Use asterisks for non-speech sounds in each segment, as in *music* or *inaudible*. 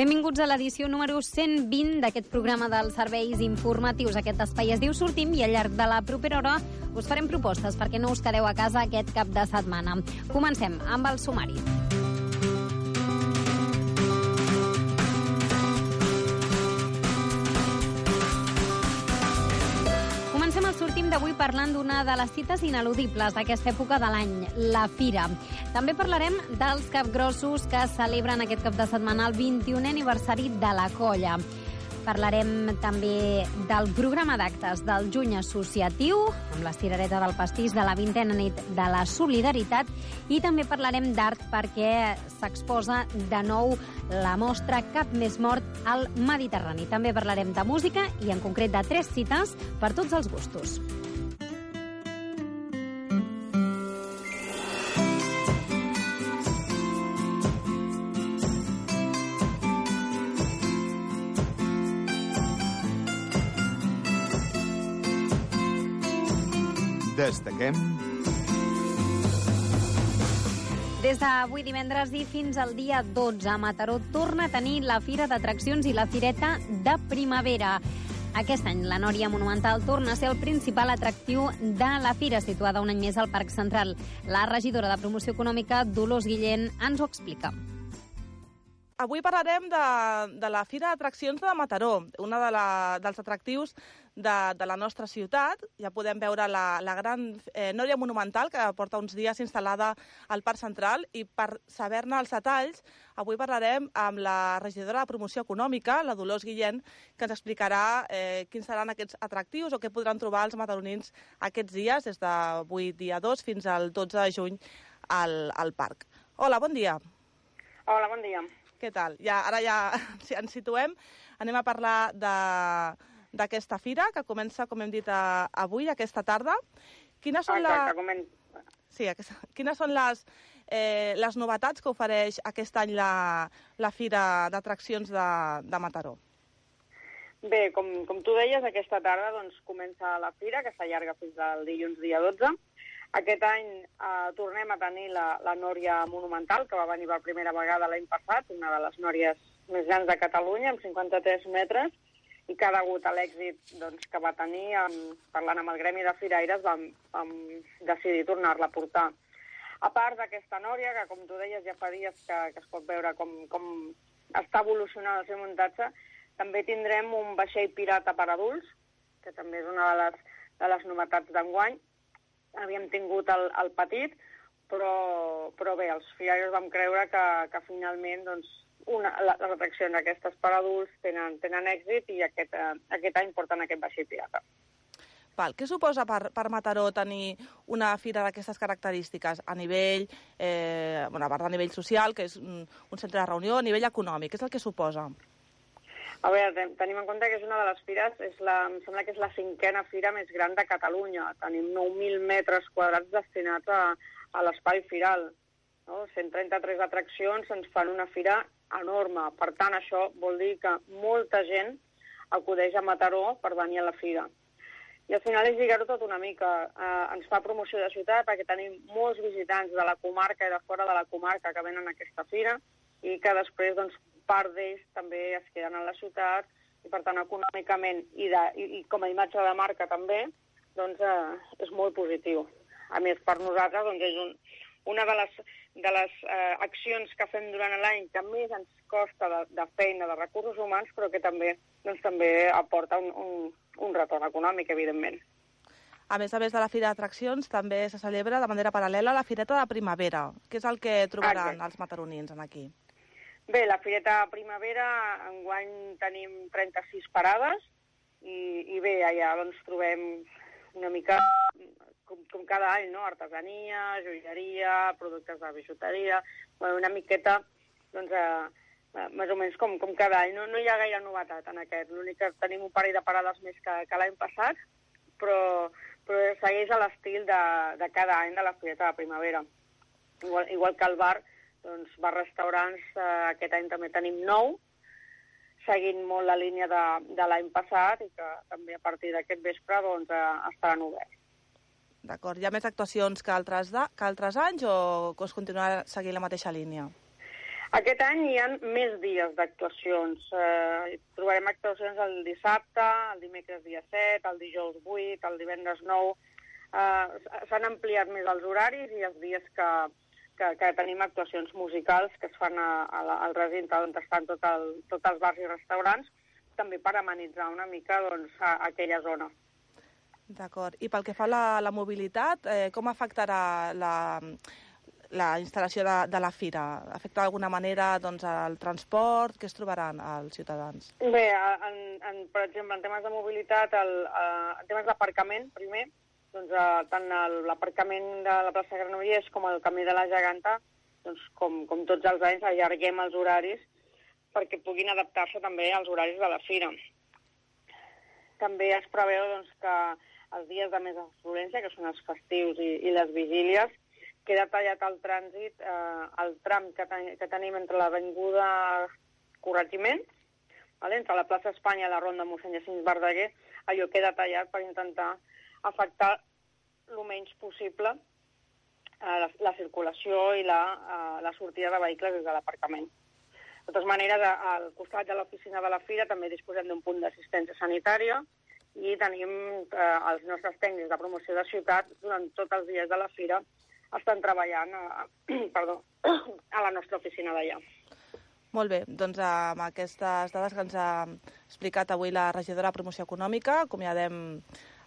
Benvinguts a l'edició número 120 d'aquest programa dels serveis informatius. Aquest espai es diu Sortim i al llarg de la propera hora us farem propostes perquè no us quedeu a casa aquest cap de setmana. Comencem amb el sumari. D'avui parlant d'una de les cites ineludibles d'aquesta època de l'any, la Fira. També parlarem dels capgrossos que celebren aquest cap de setmana el 21è aniversari de la colla. Parlarem també del programa d'actes del juny associatiu, amb l'estirareta del pastís de la vintena nit de la solidaritat, i també parlarem d'art perquè s'exposa de nou la mostra Cap més mort al Mediterrani. També parlarem de música i en concret de tres cites per tots els gustos. Destaquem Des d'avui divendres i fins al dia 12, a Mataró torna a tenir la Fira d'Atraccions i la Fireta de Primavera. Aquest any la Nòria Monumental torna a ser el principal atractiu de la fira, situada un any més al Parc Central. La regidora de Promoció Econòmica, Dolors Guillén, ens ho explica. Avui parlarem de, de la Fira d'Atraccions de Mataró, una de la, dels atractius de, de la nostra ciutat. Ja podem veure la, la gran eh, Nòria Monumental, que porta uns dies instal·lada al Parc Central, i per saber-ne els detalls, avui parlarem amb la regidora de Promoció Econòmica, la Dolors Guillén, que ens explicarà eh, quins seran aquests atractius o què podran trobar els mataronins aquests dies, des d'avui dia 2 fins al 12 de juny al, al parc. Hola, bon dia. Hola, bon dia. Què tal? Ja, ara ja si *laughs* ens situem. Anem a parlar de d'aquesta fira, que comença, com hem dit, a, avui, aquesta tarda. Quines són, Exacte, la... comen... sí, aquesta... Quines són les, eh, les novetats que ofereix aquest any la, la Fira d'Atraccions de, de Mataró? Bé, com, com tu deies, aquesta tarda doncs, comença la fira, que s'allarga fins al dilluns dia 12. Aquest any eh, tornem a tenir la, la Nòria Monumental, que va venir per primera vegada l'any passat, una de les nòries més grans de Catalunya, amb 53 metres, i que degut a l'èxit doncs, que va tenir, amb, parlant amb el Gremi de Firaires, vam, vam decidir tornar-la a portar. A part d'aquesta nòria, que com tu deies ja fa dies que, que es pot veure com, com està evolucionant el seu muntatge, també tindrem un vaixell pirata per adults, que també és una de les, de les novetats d'enguany. Havíem tingut el, el petit, però, però bé, els firaires vam creure que, que finalment doncs, una, la- les atraccions aquestes per adults tenen, tenen èxit i aquest, eh, aquest any porten aquest vaixell pirata. Val. Què suposa per, per Mataró tenir una fira d'aquestes característiques a nivell, eh, bueno, a part de nivell social, que és un, un centre de reunió, a nivell econòmic? Què és el que suposa? A veure, ten- tenim en compte que és una de les fires, és la, em sembla que és la cinquena fira més gran de Catalunya. Tenim 9.000 metres quadrats destinats a, a l'espai firal. No? 133 atraccions ens fan una fira enorme. Per tant, això vol dir que molta gent acudeix a Mataró per venir a la fira. I al final és lligar-ho tot una mica. Eh, ens fa promoció de ciutat perquè tenim molts visitants de la comarca i de fora de la comarca que venen a aquesta fira i que després doncs, part d'ells també es queden a la ciutat i per tant econòmicament i, de, i, i com a imatge de marca també doncs, eh, és molt positiu. A més, per nosaltres doncs, és un, una de les, de les eh, accions que fem durant l'any que més ens costa de, de feina, de recursos humans, però que també, doncs, també aporta un, un, un retorn econòmic, evidentment. A més a més de la Fira d'Atraccions, també se celebra de manera paral·lela la Fireta de Primavera. Què és el que trobaran Exacte. els mataronins en aquí? Bé, la Fireta Primavera, enguany tenim 36 parades i, i bé, allà doncs trobem una mica com, com cada any, no? artesania, joieria, productes de bijuteria, bueno, una miqueta, doncs, eh, eh, més o menys com, com cada any. No, no hi ha gaire novetat en aquest. L'únic que tenim un parell de parades més que, que l'any passat, però, però segueix a l'estil de, de cada any de la Fireta de Primavera. Igual, igual que el bar, doncs, bars-restaurants, eh, aquest any també tenim nou, seguint molt la línia de, de l'any passat i que també a partir d'aquest vespre doncs, eh, estaran oberts. D'acord. Hi ha més actuacions que altres, de, que altres anys o es continuarà seguint la mateixa línia? Aquest any hi ha més dies d'actuacions. Eh, trobarem actuacions el dissabte, el dimecres dia 7, el dijous 8, el divendres 9. Eh, S'han ampliat més els horaris i els dies que, que, que tenim actuacions musicals que es fan a, a al recinte on estan tot el, tots els bars i restaurants, també per amenitzar una mica doncs, a, a aquella zona. D'acord. I pel que fa a la, la mobilitat, eh, com afectarà la, la instal·lació de, de la fira? Afecta d'alguna manera doncs, el transport? Què es trobaran els ciutadans? Bé, en, en, per exemple, en temes de mobilitat, el, eh, en temes d'aparcament, primer, doncs, eh, tant l'aparcament de la plaça Granollers com el camí de la Geganta, doncs, com, com tots els anys, allarguem els horaris perquè puguin adaptar-se també als horaris de la fira. També es preveu doncs, que els dies de més afluència, que són els festius i, i les vigílies, queda tallat el trànsit, eh, el tram que, ten que tenim entre l'avinguda Corregiment, vale? entre la plaça Espanya i la ronda mossèn Jacint Verdaguer, allò queda tallat per intentar afectar el menys possible eh, la, la circulació i la, eh, la sortida de vehicles des de l'aparcament. De totes maneres, al costat de l'oficina de la Fira també disposem d'un punt d'assistència sanitària i tenim eh, els nostres tècnics de promoció de ciutat durant tots els dies de la Fira estan treballant a, *clears throat* perdó, *clears throat* a la nostra oficina d'allà. Molt bé, doncs amb aquestes dades que ens ha explicat avui la regidora de Promoció Econòmica, acomiadem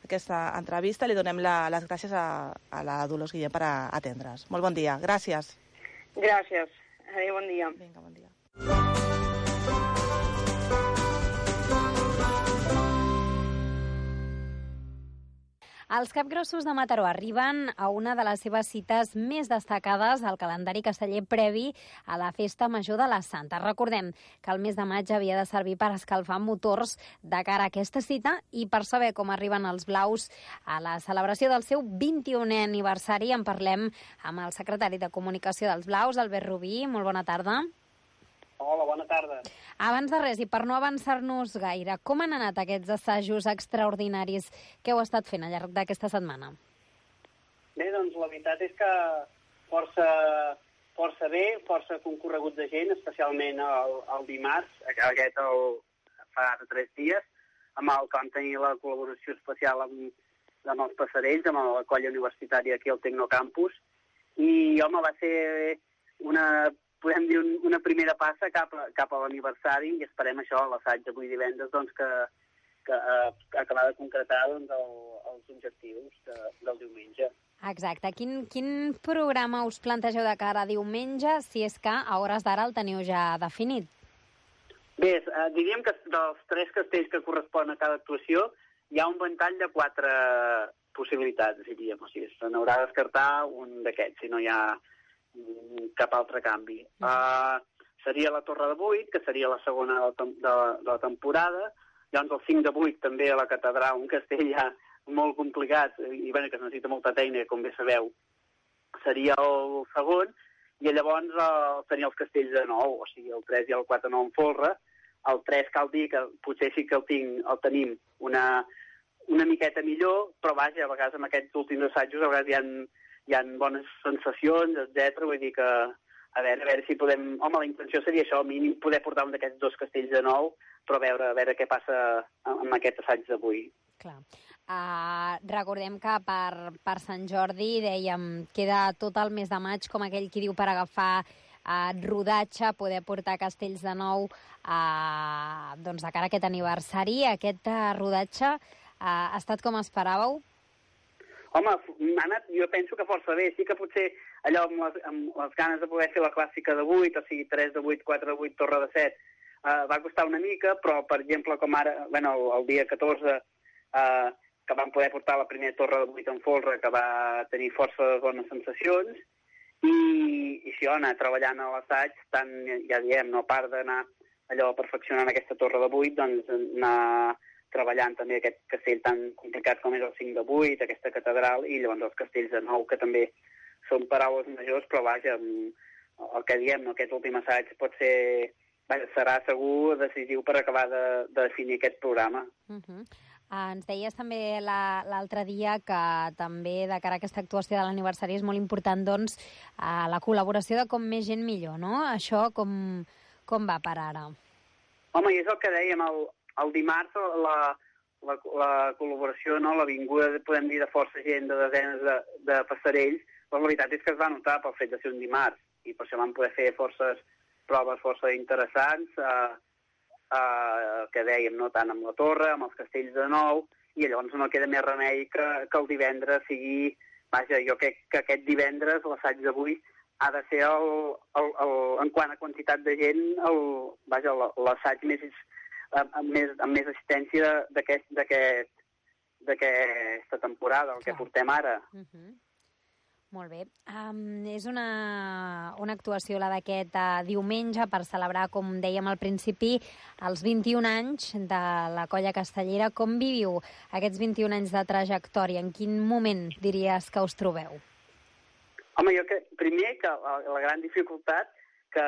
aquesta entrevista. Li donem la, les gràcies a, a la Dolors Guillem per atendre's. Molt bon dia. Gràcies. Gràcies. Adéu, bon dia. Vinga, bon dia. Els capgrossos de Mataró arriben a una de les seves cites més destacades al calendari casteller previ a la Festa Major de la Santa. Recordem que el mes de maig havia de servir per escalfar motors de cara a aquesta cita i per saber com arriben els blaus a la celebració del seu 21è aniversari en parlem amb el secretari de Comunicació dels Blaus, Albert Rubí. Molt bona tarda. Hola, bona tarda. Abans de res, i per no avançar-nos gaire, com han anat aquests assajos extraordinaris que heu estat fent al llarg d'aquesta setmana? Bé, doncs la veritat és que força, força bé, força concorregut de gent, especialment el, el dimarts, aquest el, fa tres dies, amb el que vam tenir la col·laboració especial amb, amb els passerells, amb la colla universitària aquí al Tecnocampus, i, home, va ser una, podem dir, un, una primera passa cap a, cap a l'aniversari i esperem això, l'assaig d'avui divendres, doncs que, que eh, acabar de concretar doncs, el, els objectius de, del diumenge. Exacte. Quin, quin programa us plantegeu de cara a diumenge, si és que a hores d'ara el teniu ja definit? Bé, eh, diríem que dels tres castells que correspon a cada actuació hi ha un ventall de quatre possibilitats, diríem. O sigui, se n'haurà de descartar un d'aquests, si no hi ha cap altre canvi. Uh, seria la Torre de Vuit, que seria la segona de la, de, la- de la temporada. Llavors el 5 de 8 també a la catedral, un castell ja molt complicat i bueno, que es necessita molta tècnica, com bé sabeu, seria el segon, i llavors eh, tenia els castells de nou, o sigui, el 3 i el 4 no en folre. El 3 cal dir que potser sí que el, tinc, el tenim una, una miqueta millor, però vaja, a vegades amb aquests últims assajos a vegades hi ha, hi ha bones sensacions, etc. Vull dir que a veure, a veure si podem... Home, la intenció seria això, mínim poder portar un d'aquests dos castells de nou, però a veure, a veure què passa amb aquest assaig d'avui. Clar. Uh, recordem que per, per Sant Jordi, dèiem, queda tot el mes de maig, com aquell qui diu, per agafar uh, rodatge, poder portar castells de nou uh, doncs de cara a aquest aniversari. Aquest uh, rodatge ha estat com esperàveu? Home, m'ha anat, jo penso que força bé. Sí que potser allò amb les, amb les ganes de poder fer la clàssica de 8, o sigui, 3 de 8, 4 de 8, torre de 7, uh, va costar una mica, però, per exemple, com ara, bueno, el, el dia 14, uh, que vam poder portar la primera torre de 8 en folre, que va tenir força bones sensacions, i, i si jo anar treballant a l'assaig, tant, ja diem, no a part d'anar allò perfeccionant aquesta torre de 8, doncs anar treballant també aquest castell tan complicat com és el 5 de 8, aquesta catedral, i llavors els castells de 9, que també són paraules majors, però vaja, el que diem, no, aquest últim assaig pot ser vaja, serà segur decisiu per acabar de, de definir aquest programa. Uh -huh. Uh, ens deies també l'altre la, dia que també de cara a aquesta actuació de l'aniversari és molt important doncs, uh, la col·laboració de com més gent millor, no? Això com, com va per ara? Home, i és el que dèiem, el, el dimarts la, la, la col·laboració, no, la vinguda, podem dir, de força gent, de desenes de, de passarells, però la veritat és que es va notar pel fet de ser un dimarts, i per això vam poder fer forces proves força interessants, eh, eh, que dèiem, no tant amb la torre, amb els castells de nou, i llavors no queda més remei que, que el divendres sigui... Vaja, jo crec que aquest divendres, l'assaig d'avui, ha de ser, el, el, el, en quant a quantitat de gent, el, vaja, l'assaig més, amb, més, amb més assistència d'aquesta temporada, el Clar. que portem ara. Uh -huh. Molt bé. Um, és una, una actuació, la d'aquest uh, diumenge, per celebrar, com dèiem al principi, els 21 anys de la colla castellera. Com viviu aquests 21 anys de trajectòria? En quin moment diries que us trobeu? Home, jo que, primer, que la, la gran dificultat que,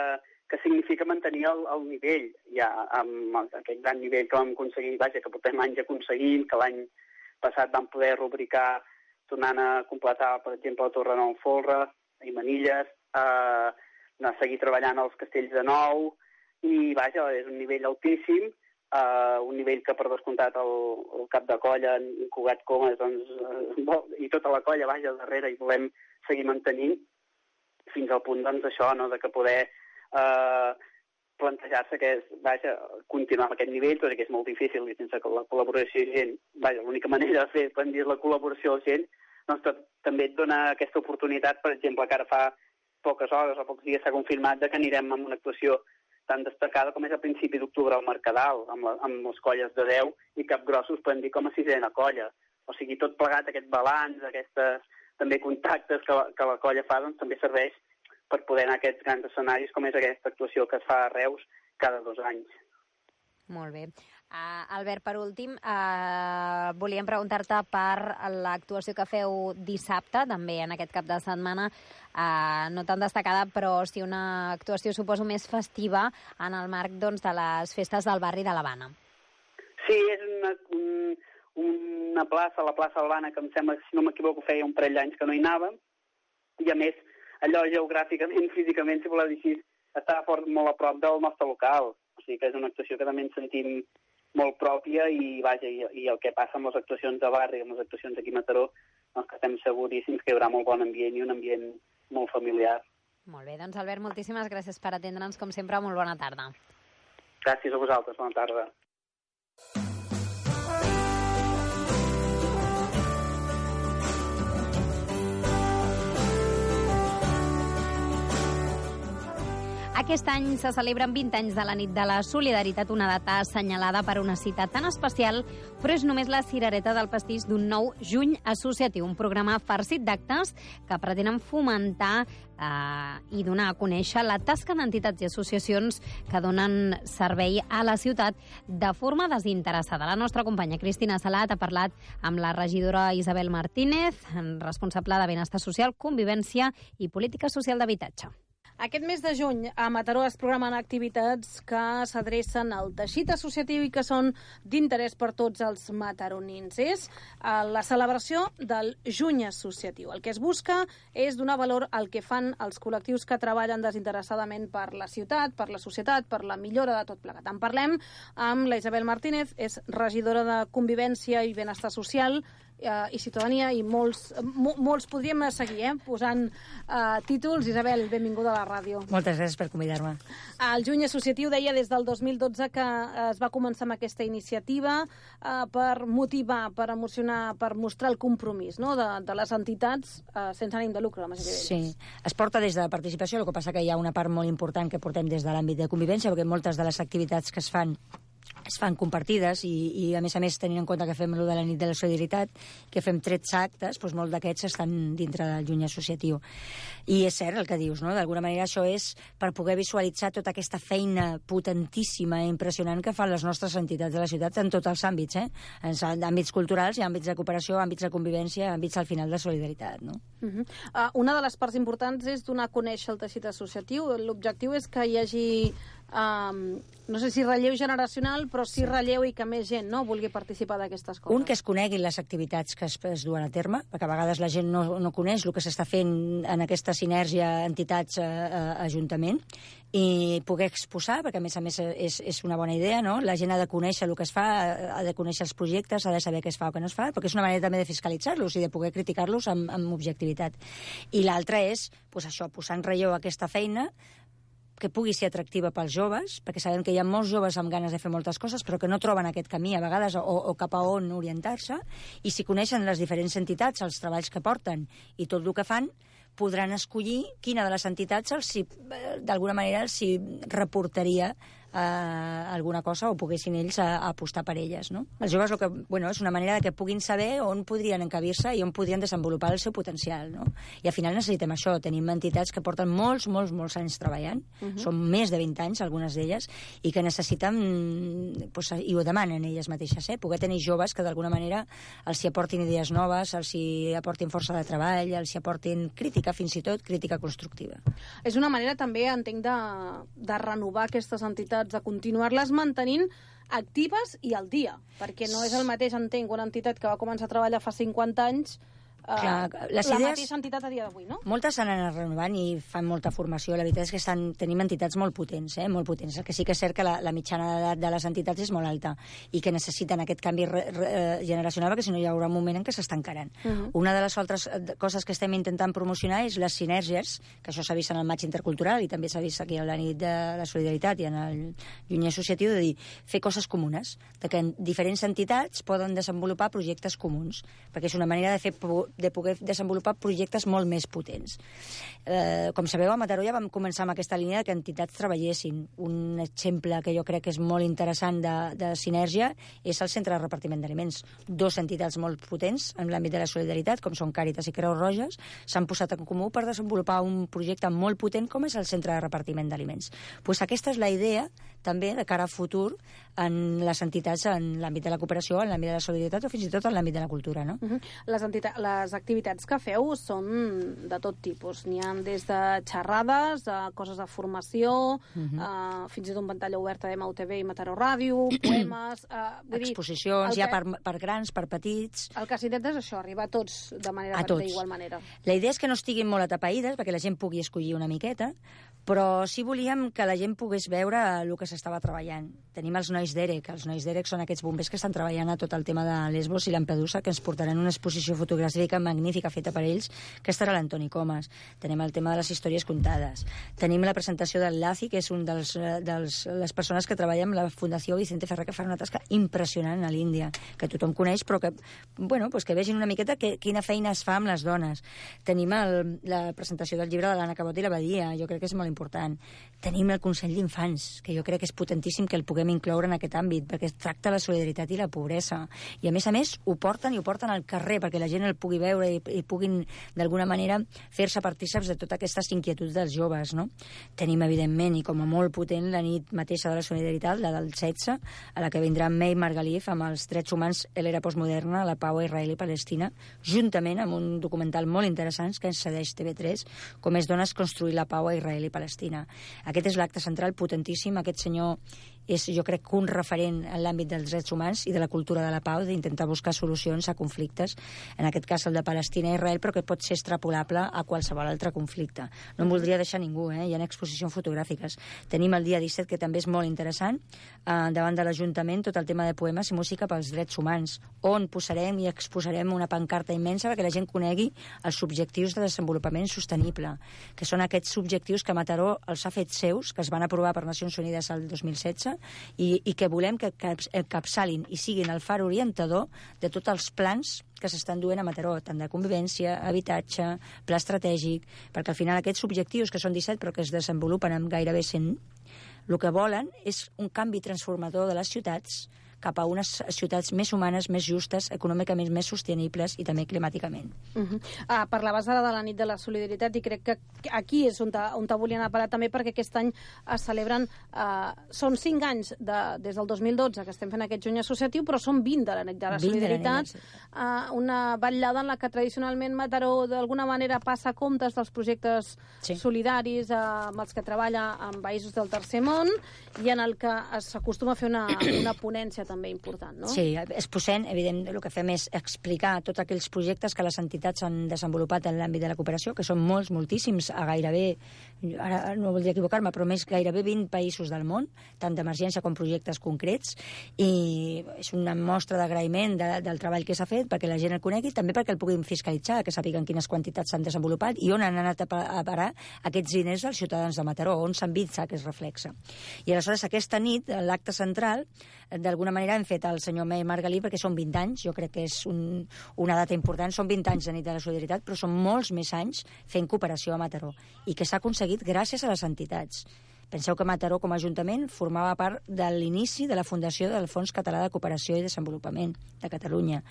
que significa mantenir el, el nivell, ja amb aquest gran nivell que vam aconseguir, vaja, que portem anys aconseguint, que l'any passat vam poder rubricar tornant a completar, per exemple, la Torre Nou Folre, i Manilles, eh, anar a seguir treballant als castells de nou, i vaja, és un nivell altíssim, eh, un nivell que per descomptat el, el cap de colla, en Cugat Comas, doncs, eh, i tota la colla, vaja, darrere, i volem seguir mantenint fins al punt, doncs, això, no?, de que poder eh, plantejar-se que és, vaja, continuar amb aquest nivell, tot i que és molt difícil i sense la col·laboració de gent, vaja, l'única *laughs* manera de fer, quan dir la col·laboració de gent, doncs tot, també et dona aquesta oportunitat, per exemple, que ara fa poques hores o pocs dies s'ha confirmat que anirem amb una actuació tan destacada com és a principi d'octubre al Mercadal, amb, la, amb les colles de 10 i capgrossos podem dir com a sisena colla. O sigui, tot plegat aquest balanç, aquestes també contactes que la, que la colla fa, doncs també serveix per poder anar a aquests grans escenaris com és aquesta actuació que es fa a Reus cada dos anys. Molt bé. Uh, Albert, per últim, uh, volíem preguntar-te per l'actuació que feu dissabte, també en aquest cap de setmana, uh, no tan destacada, però sí una actuació, suposo, més festiva en el marc doncs, de les festes del barri de l'Havana. Sí, és una, un, una plaça, la plaça Albana, que em sembla, si no m'equivoco, feia un parell d'anys que no hi anàvem, i a més allò geogràficament, físicament, si voleu dir així, està fort, molt a prop del nostre local. O sigui que és una actuació que també ens sentim molt pròpia i, vaja, i, i el que passa amb les actuacions de barri, amb les actuacions aquí a Mataró, doncs que estem seguríssims que hi haurà molt bon ambient i un ambient molt familiar. Molt bé, doncs Albert, moltíssimes gràcies per atendre'ns, com sempre, molt bona tarda. Gràcies a vosaltres, bona tarda. Aquest any se celebren 20 anys de la nit de la solidaritat, una data assenyalada per una cita tan especial, però és només la cirereta del pastís d'un nou juny associatiu, un programa farcit d'actes que pretenen fomentar eh, i donar a conèixer la tasca d'entitats i associacions que donen servei a la ciutat de forma desinteressada. La nostra companya Cristina Salat ha parlat amb la regidora Isabel Martínez, responsable de Benestar Social, Convivència i Política Social d'Habitatge. Aquest mes de juny a Mataró es programen activitats que s'adrecen al teixit associatiu i que són d'interès per tots els mataronins. És eh, la celebració del juny associatiu. El que es busca és donar valor al que fan els col·lectius que treballen desinteressadament per la ciutat, per la societat, per la millora de tot plegat. En parlem amb la Isabel Martínez, és regidora de Convivència i Benestar Social. Eh, i ciutadania i molts, mo, molts podríem seguir eh, posant eh, títols. Isabel, benvinguda a la ràdio. Moltes gràcies per convidar-me. El juny associatiu deia des del 2012 que eh, es va començar amb aquesta iniciativa eh, per motivar, per emocionar, per mostrar el compromís no? de, de les entitats eh, sense ànim de lucre, la majoria Sí, es porta des de la participació, el que passa que hi ha una part molt important que portem des de l'àmbit de convivència, perquè moltes de les activitats que es fan es fan compartides i, i a més a més tenint en compte que fem lo de la nit de la solidaritat, que fem 13 actes, doncs molts d'aquests estan dintre del juny associatiu. I és cert el que dius, no? D'alguna manera això és per poder visualitzar tota aquesta feina potentíssima i impressionant que fan les nostres entitats de la ciutat en tots els àmbits, eh? En àmbits culturals, i àmbits de cooperació, àmbits de convivència, àmbits al final de solidaritat, no? Uh -huh. uh, una de les parts importants és donar a conèixer el teixit associatiu. L'objectiu és que hi hagi, um, no sé si relleu generacional, però sí, relleu i que més gent no vulgui participar d'aquestes coses. Un, que es coneguin les activitats que es, es duen a terme, perquè a vegades la gent no, no coneix el que s'està fent en aquesta sinergia entitats-ajuntament, i poder exposar, perquè a més a més és, és una bona idea, no? La gent ha de conèixer el que es fa, ha de conèixer els projectes, ha de saber què es fa o què no es fa, perquè és una manera també de fiscalitzar-los i de poder criticar-los amb, amb objectivitat. I l'altra és, doncs això, posar en relleu aquesta feina que pugui ser atractiva pels joves, perquè sabem que hi ha molts joves amb ganes de fer moltes coses, però que no troben aquest camí a vegades o, o cap a on orientar-se, i si coneixen les diferents entitats, els treballs que porten i tot el que fan, podran escollir quina de les entitats els eh, d'alguna manera els reportaria eh, alguna cosa o poguessin ells a, a apostar per elles. No? Els joves el que, bueno, és una manera que puguin saber on podrien encabir-se i on podrien desenvolupar el seu potencial. No? I al final necessitem això. Tenim entitats que porten molts, molts, molts anys treballant, uh -huh. són més de 20 anys, algunes d'elles, i que necessiten, pues, i ho demanen elles mateixes, eh? poder tenir joves que d'alguna manera els hi aportin idees noves, els hi aportin força de treball, els hi aportin crítica, fins i tot crítica constructiva. És una manera també, entenc, de, de renovar aquestes entitats, de continuar-les mantenint actives i al dia, perquè no és el mateix, entenc, una entitat que va començar a treballar fa 50 anys Clar, les la idees- mateixa entitat a dia d'avui, no? Moltes s'han anat renovant i fan molta formació. La veritat és que estan, tenim entitats molt potents, eh? molt potents. El que sí que és cert que la, la mitjana d'edat de les entitats és molt alta i que necessiten aquest canvi re, re, eh, generacional perquè si no hi haurà un moment en què s'estancaran. Uh -huh. Una de les altres eh, coses que estem intentant promocionar és les sinergies, que això s'ha vist en el maig intercultural i també s'ha vist aquí a la nit de la solidaritat i en el lluny associatiu, de dir, fer coses comunes, de que en diferents entitats poden desenvolupar projectes comuns, perquè és una manera de, fer, de poder desenvolupar projectes molt més potents. Eh, com sabeu, a Mataró ja vam començar amb aquesta línia que entitats treballessin. Un exemple que jo crec que és molt interessant de, de sinergia és el Centre de Repartiment d'Aliments. Dos entitats molt potents en l'àmbit de la solidaritat, com són Càritas i Creu Roges, s'han posat en comú per desenvolupar un projecte molt potent com és el Centre de Repartiment d'Aliments. Pues aquesta és la idea també de cara a futur en les entitats en l'àmbit de la cooperació, en l'àmbit de la solidaritat o fins i tot en l'àmbit de la cultura, no? Uh -huh. les, les activitats que feu són de tot tipus. N'hi ha des de xerrades, a coses de formació, uh -huh. uh, fins i tot en pantalla oberta de MUTV i Mataró Ràdio, *clears throat* poemes... Uh, vull dir, Exposicions, ja que- per, per grans, per petits... El que s'intenta és això, arribar a tots de manera A tots. d'igual manera. La idea és que no estiguin molt atapeïdes, perquè la gent pugui escollir una miqueta, però sí volíem que la gent pogués veure el que s'estava treballant. Tenim els nois d'EREC. Els nois d'EREC són aquests bombers que estan treballant a tot el tema de Lesbos i Lampedusa, que ens portaran una exposició fotogràfica magnífica feta per ells, que estarà l'Antoni Comas. Tenim el tema de les històries contades. Tenim la presentació del Laci, que és un dels, eh, dels les persones que treballa amb la Fundació Vicente Ferrer, que fa una tasca impressionant a l'Índia, que tothom coneix, però que, bueno, pues que vegin una miqueta que, quina feina es fa amb les dones. Tenim el, la presentació del llibre de l'Anna Cabot i la Badia, jo crec que és molt. Tenim el Consell d'Infants, que jo crec que és potentíssim que el puguem incloure en aquest àmbit, perquè es tracta la solidaritat i la pobresa. I a més a més ho porten i ho porten al carrer perquè la gent el pugui veure i, i puguin d'alguna manera fer-se partíceps de totes aquestes inquietuds dels joves. No? Tenim, evidentment, i com a molt potent, la nit mateixa de la solidaritat, la del 16, a la que vindrà May Margalif amb els drets humans a l'era postmoderna, la pau a Israel i Palestina, juntament amb un documental molt interessant que ens cedeix TV3, com és Dones construir la pau a Israel i Palestina. Aquest és l'acte central potentíssim. Aquest senyor és, jo crec, que un referent en l'àmbit dels drets humans i de la cultura de la pau, d'intentar buscar solucions a conflictes, en aquest cas el de Palestina i Israel, però que pot ser extrapolable a qualsevol altre conflicte. No em voldria deixar ningú, eh? hi ha exposicions fotogràfiques. Tenim el dia 17, que també és molt interessant, eh, davant de l'Ajuntament, tot el tema de poemes i música pels drets humans, on posarem i exposarem una pancarta immensa perquè la gent conegui els objectius de desenvolupament sostenible, que són aquests objectius que Mataró els ha fet seus, que es van aprovar per Nacions Unides el 2016, i, i que volem que caps, capçalin i siguin el far orientador de tots els plans que s'estan duent a Mataró, tant de convivència, habitatge, pla estratègic, perquè al final aquests objectius, que són 17 però que es desenvolupen amb gairebé 100, el que volen és un canvi transformador de les ciutats cap a unes ciutats més humanes, més justes, econòmicament més sostenibles i també climàticament. Uh -huh. ah, parlaves ara de la nit de la solidaritat i crec que aquí és on te, on te volien parar també perquè aquest any es celebren... Uh, són 5 anys de, des del 2012 que estem fent aquest juny associatiu, però són 20 de la nit de la solidaritat. De la uh, una vetllada en la que tradicionalment Mataró d'alguna manera passa comptes dels projectes sí. solidaris uh, amb els que treballa en països del tercer món i en el que s'acostuma a fer una, una ponència també important, no? Sí, exposem, evident, el que fem és explicar tots aquells projectes que les entitats han desenvolupat en l'àmbit de la cooperació, que són molts, moltíssims, a gairebé, ara no voldria equivocar-me, però més gairebé 20 països del món, tant d'emergència com projectes concrets, i és una mostra d'agraïment de, del treball que s'ha fet perquè la gent el conegui, també perquè el puguin fiscalitzar, que sàpiguen quines quantitats s'han desenvolupat i on han anat a, a parar aquests diners dels ciutadans de Mataró, on s'han vist aquest reflexe. I aleshores aquesta nit, l'acte central, d'alguna manera hem fet el senyor May Margalí perquè són 20 anys, jo crec que és un, una data important, són 20 anys de nit de la solidaritat, però són molts més anys fent cooperació a Mataró i que s'ha aconseguit gràcies a les entitats. Penseu que Mataró, com a Ajuntament, formava part de l'inici de la fundació del Fons Català de Cooperació i Desenvolupament de Catalunya.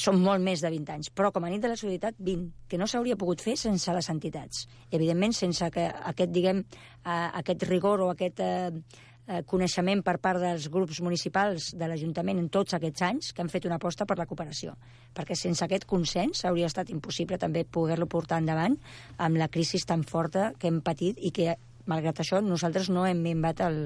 Són molt més de 20 anys, però com a nit de la solidaritat, 20, que no s'hauria pogut fer sense les entitats. Evidentment, sense que aquest, diguem, eh, aquest rigor o aquest... Eh, eh, coneixement per part dels grups municipals de l'Ajuntament en tots aquests anys que han fet una aposta per la cooperació. Perquè sense aquest consens hauria estat impossible també poder-lo portar endavant amb la crisi tan forta que hem patit i que malgrat això, nosaltres no hem minvat el,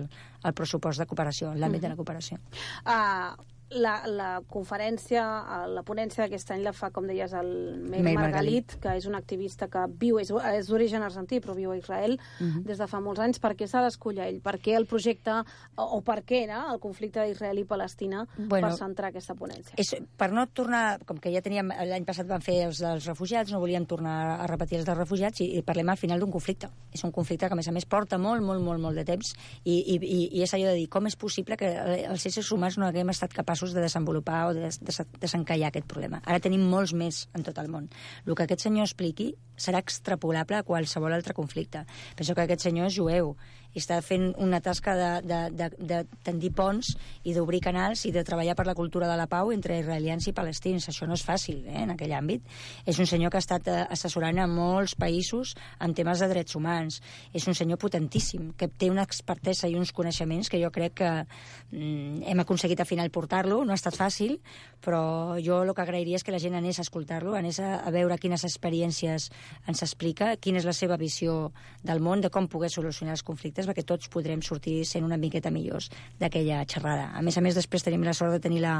el pressupost de cooperació, l'àmbit mm -hmm. de la cooperació. Uh, la, la conferència, eh, la ponència d'aquest any la fa, com deies, el May Margalit, Margalit, que és un activista que viu, és, és d'origen argentí, però viu a Israel uh mhm. -huh. des de fa molts anys. Per què s'ha d'escollir ell? Per què el projecte, o, o per què era el conflicte d'Israel i Palestina bueno, per centrar aquesta ponència? És, per no tornar, com que ja teníem, l'any passat van fer els dels refugiats, no volíem tornar a repetir els dels refugiats i, i parlem al final d'un conflicte. És un conflicte que, a més a més, porta molt, molt, molt, molt de temps i, i, i, i és allò de dir com és possible que els éssers humans no haguem estat capaços capaços de desenvolupar o de, de desencallar aquest problema. Ara tenim molts més en tot el món. El que aquest senyor expliqui serà extrapolable a qualsevol altre conflicte. Penso que aquest senyor és jueu i està fent una tasca de, de, de, de tendir ponts i d'obrir canals i de treballar per la cultura de la pau entre israelians i palestins. Això no és fàcil, eh, en aquell àmbit. És un senyor que ha estat eh, assessorant a molts països en temes de drets humans. És un senyor potentíssim, que té una expertesa i uns coneixements que jo crec que mm, hem aconseguit al final portar-lo. No ha estat fàcil, però jo el que agrairia és que la gent anés a escoltar-lo, anés a, a veure quines experiències ens explica, quina és la seva visió del món, de com poder solucionar els conflictes és perquè tots podrem sortir sent una miqueta millors d'aquella xerrada. A més a més, després tenim la sort de tenir la,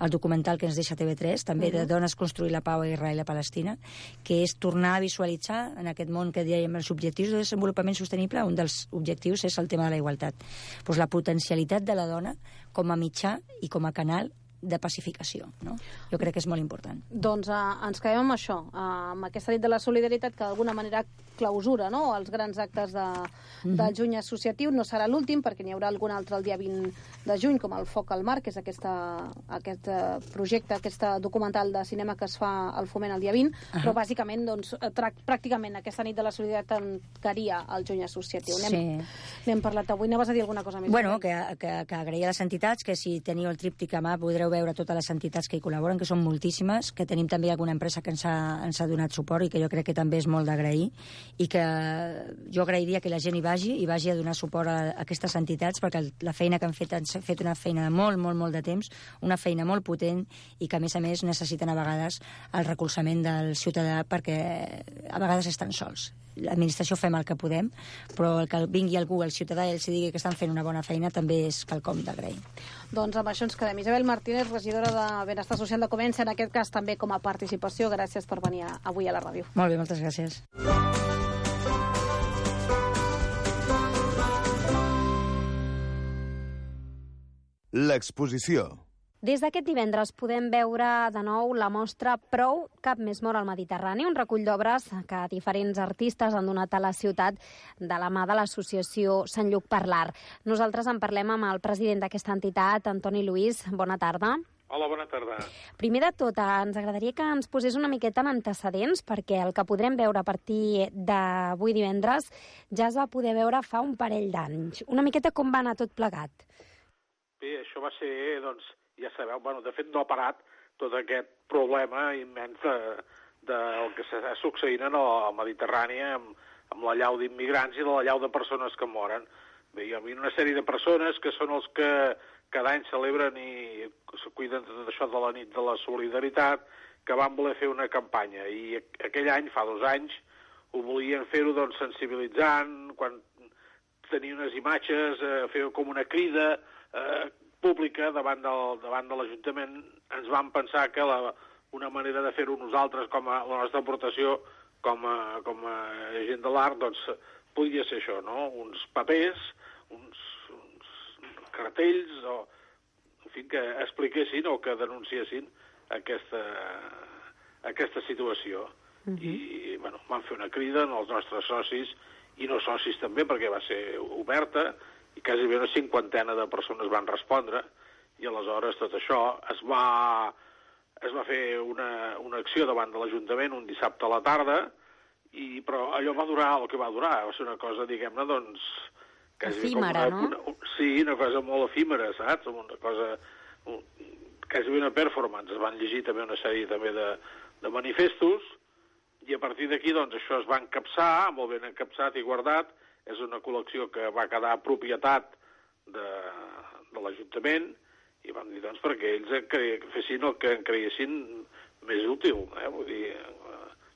el documental que ens deixa TV3, també uh -huh. de Dones construir la pau a Israel i a Palestina, que és tornar a visualitzar en aquest món que dèiem els objectius de desenvolupament sostenible, un dels objectius és el tema de la igualtat. Pues la potencialitat de la dona com a mitjà i com a canal de pacificació. No? Jo crec que és molt important. Doncs uh, ens quedem amb això, uh, amb aquesta nit de la solidaritat que d'alguna manera clausura no? els grans actes de, mm -hmm. del juny associatiu. No serà l'últim, perquè n'hi haurà algun altre el dia 20 de juny, com el Foc al Mar, que és aquesta, aquest uh, projecte, aquest documental de cinema que es fa al Foment el dia 20, uh -huh. però bàsicament, doncs, pràcticament aquesta nit de la solidaritat tancaria el juny associatiu. N'hem sí. parlat avui. Anaves a dir alguna cosa més? Bueno, que, que, que agrair a les entitats, que si teniu el tríptic a mà podreu veure totes les entitats que hi col·laboren, que són moltíssimes, que tenim també alguna empresa que ens ha, ens ha donat suport i que jo crec que també és molt d'agrair, i que jo agrairia que la gent hi vagi, i vagi a donar suport a, a aquestes entitats, perquè la feina que han fet han fet una feina de molt, molt, molt de temps, una feina molt potent i que, a més a més, necessiten a vegades el recolzament del ciutadà perquè a vegades estan sols l'administració fem el que podem, però el que vingui algú, el ciutadà, i els digui que estan fent una bona feina també és quelcom d'agrair. Doncs amb això ens quedem. Isabel Martínez, regidora de Benestar Social de Comença, en aquest cas també com a participació. Gràcies per venir avui a la ràdio. Molt bé, moltes gràcies. L'exposició. Des d'aquest divendres podem veure de nou la mostra Prou, cap més mort al Mediterrani, un recull d'obres que diferents artistes han donat a la ciutat de la mà de l'associació Sant Lluc per l'Art. Nosaltres en parlem amb el president d'aquesta entitat, Antoni Lluís. Bona tarda. Hola, bona tarda. Primer de tot, ens agradaria que ens posés una miqueta en antecedents, perquè el que podrem veure a partir d'avui divendres ja es va poder veure fa un parell d'anys. Una miqueta com va anar tot plegat? Bé, això va ser, doncs, ja sabeu, bueno, de fet no ha parat tot aquest problema immens de, del que s'està succeint en el Mediterrani amb, amb la llau d'immigrants i la llau de persones que moren. Bé, hi ha una sèrie de persones que són els que cada any celebren i se cuiden de tot això de la nit de la solidaritat, que van voler fer una campanya. I aquell any, fa dos anys, ho volien fer-ho doncs, sensibilitzant, quan tenia unes imatges, eh, fer com una crida, eh, pública davant, del, davant de l'Ajuntament ens vam pensar que la, una manera de fer-ho nosaltres com a la nostra aportació com a, com a gent de l'art doncs podia ser això, no? Uns papers, uns, uns cartells o en fi, que expliquessin o que denunciessin aquesta, aquesta situació. Uh -huh. I, bueno, van fer una crida als nostres socis i no socis també, perquè va ser oberta, i quasi una cinquantena de persones van respondre i aleshores tot això es va, es va fer una, una acció davant de l'Ajuntament un dissabte a la tarda i, però allò va durar el que va durar, va ser una cosa, diguem-ne, doncs... Quasi efímera, una, no? Una, sí, una cosa molt efímera, saps? Una cosa... Un, quasi una performance. Es van llegir també una sèrie també de, de manifestos i a partir d'aquí, doncs, això es va encapçar, molt ben encapçat i guardat, és una col·lecció que va quedar propietat de, de l'Ajuntament i vam dir, doncs, perquè ells cre... fessin el que en creiessin més útil, eh? vull dir,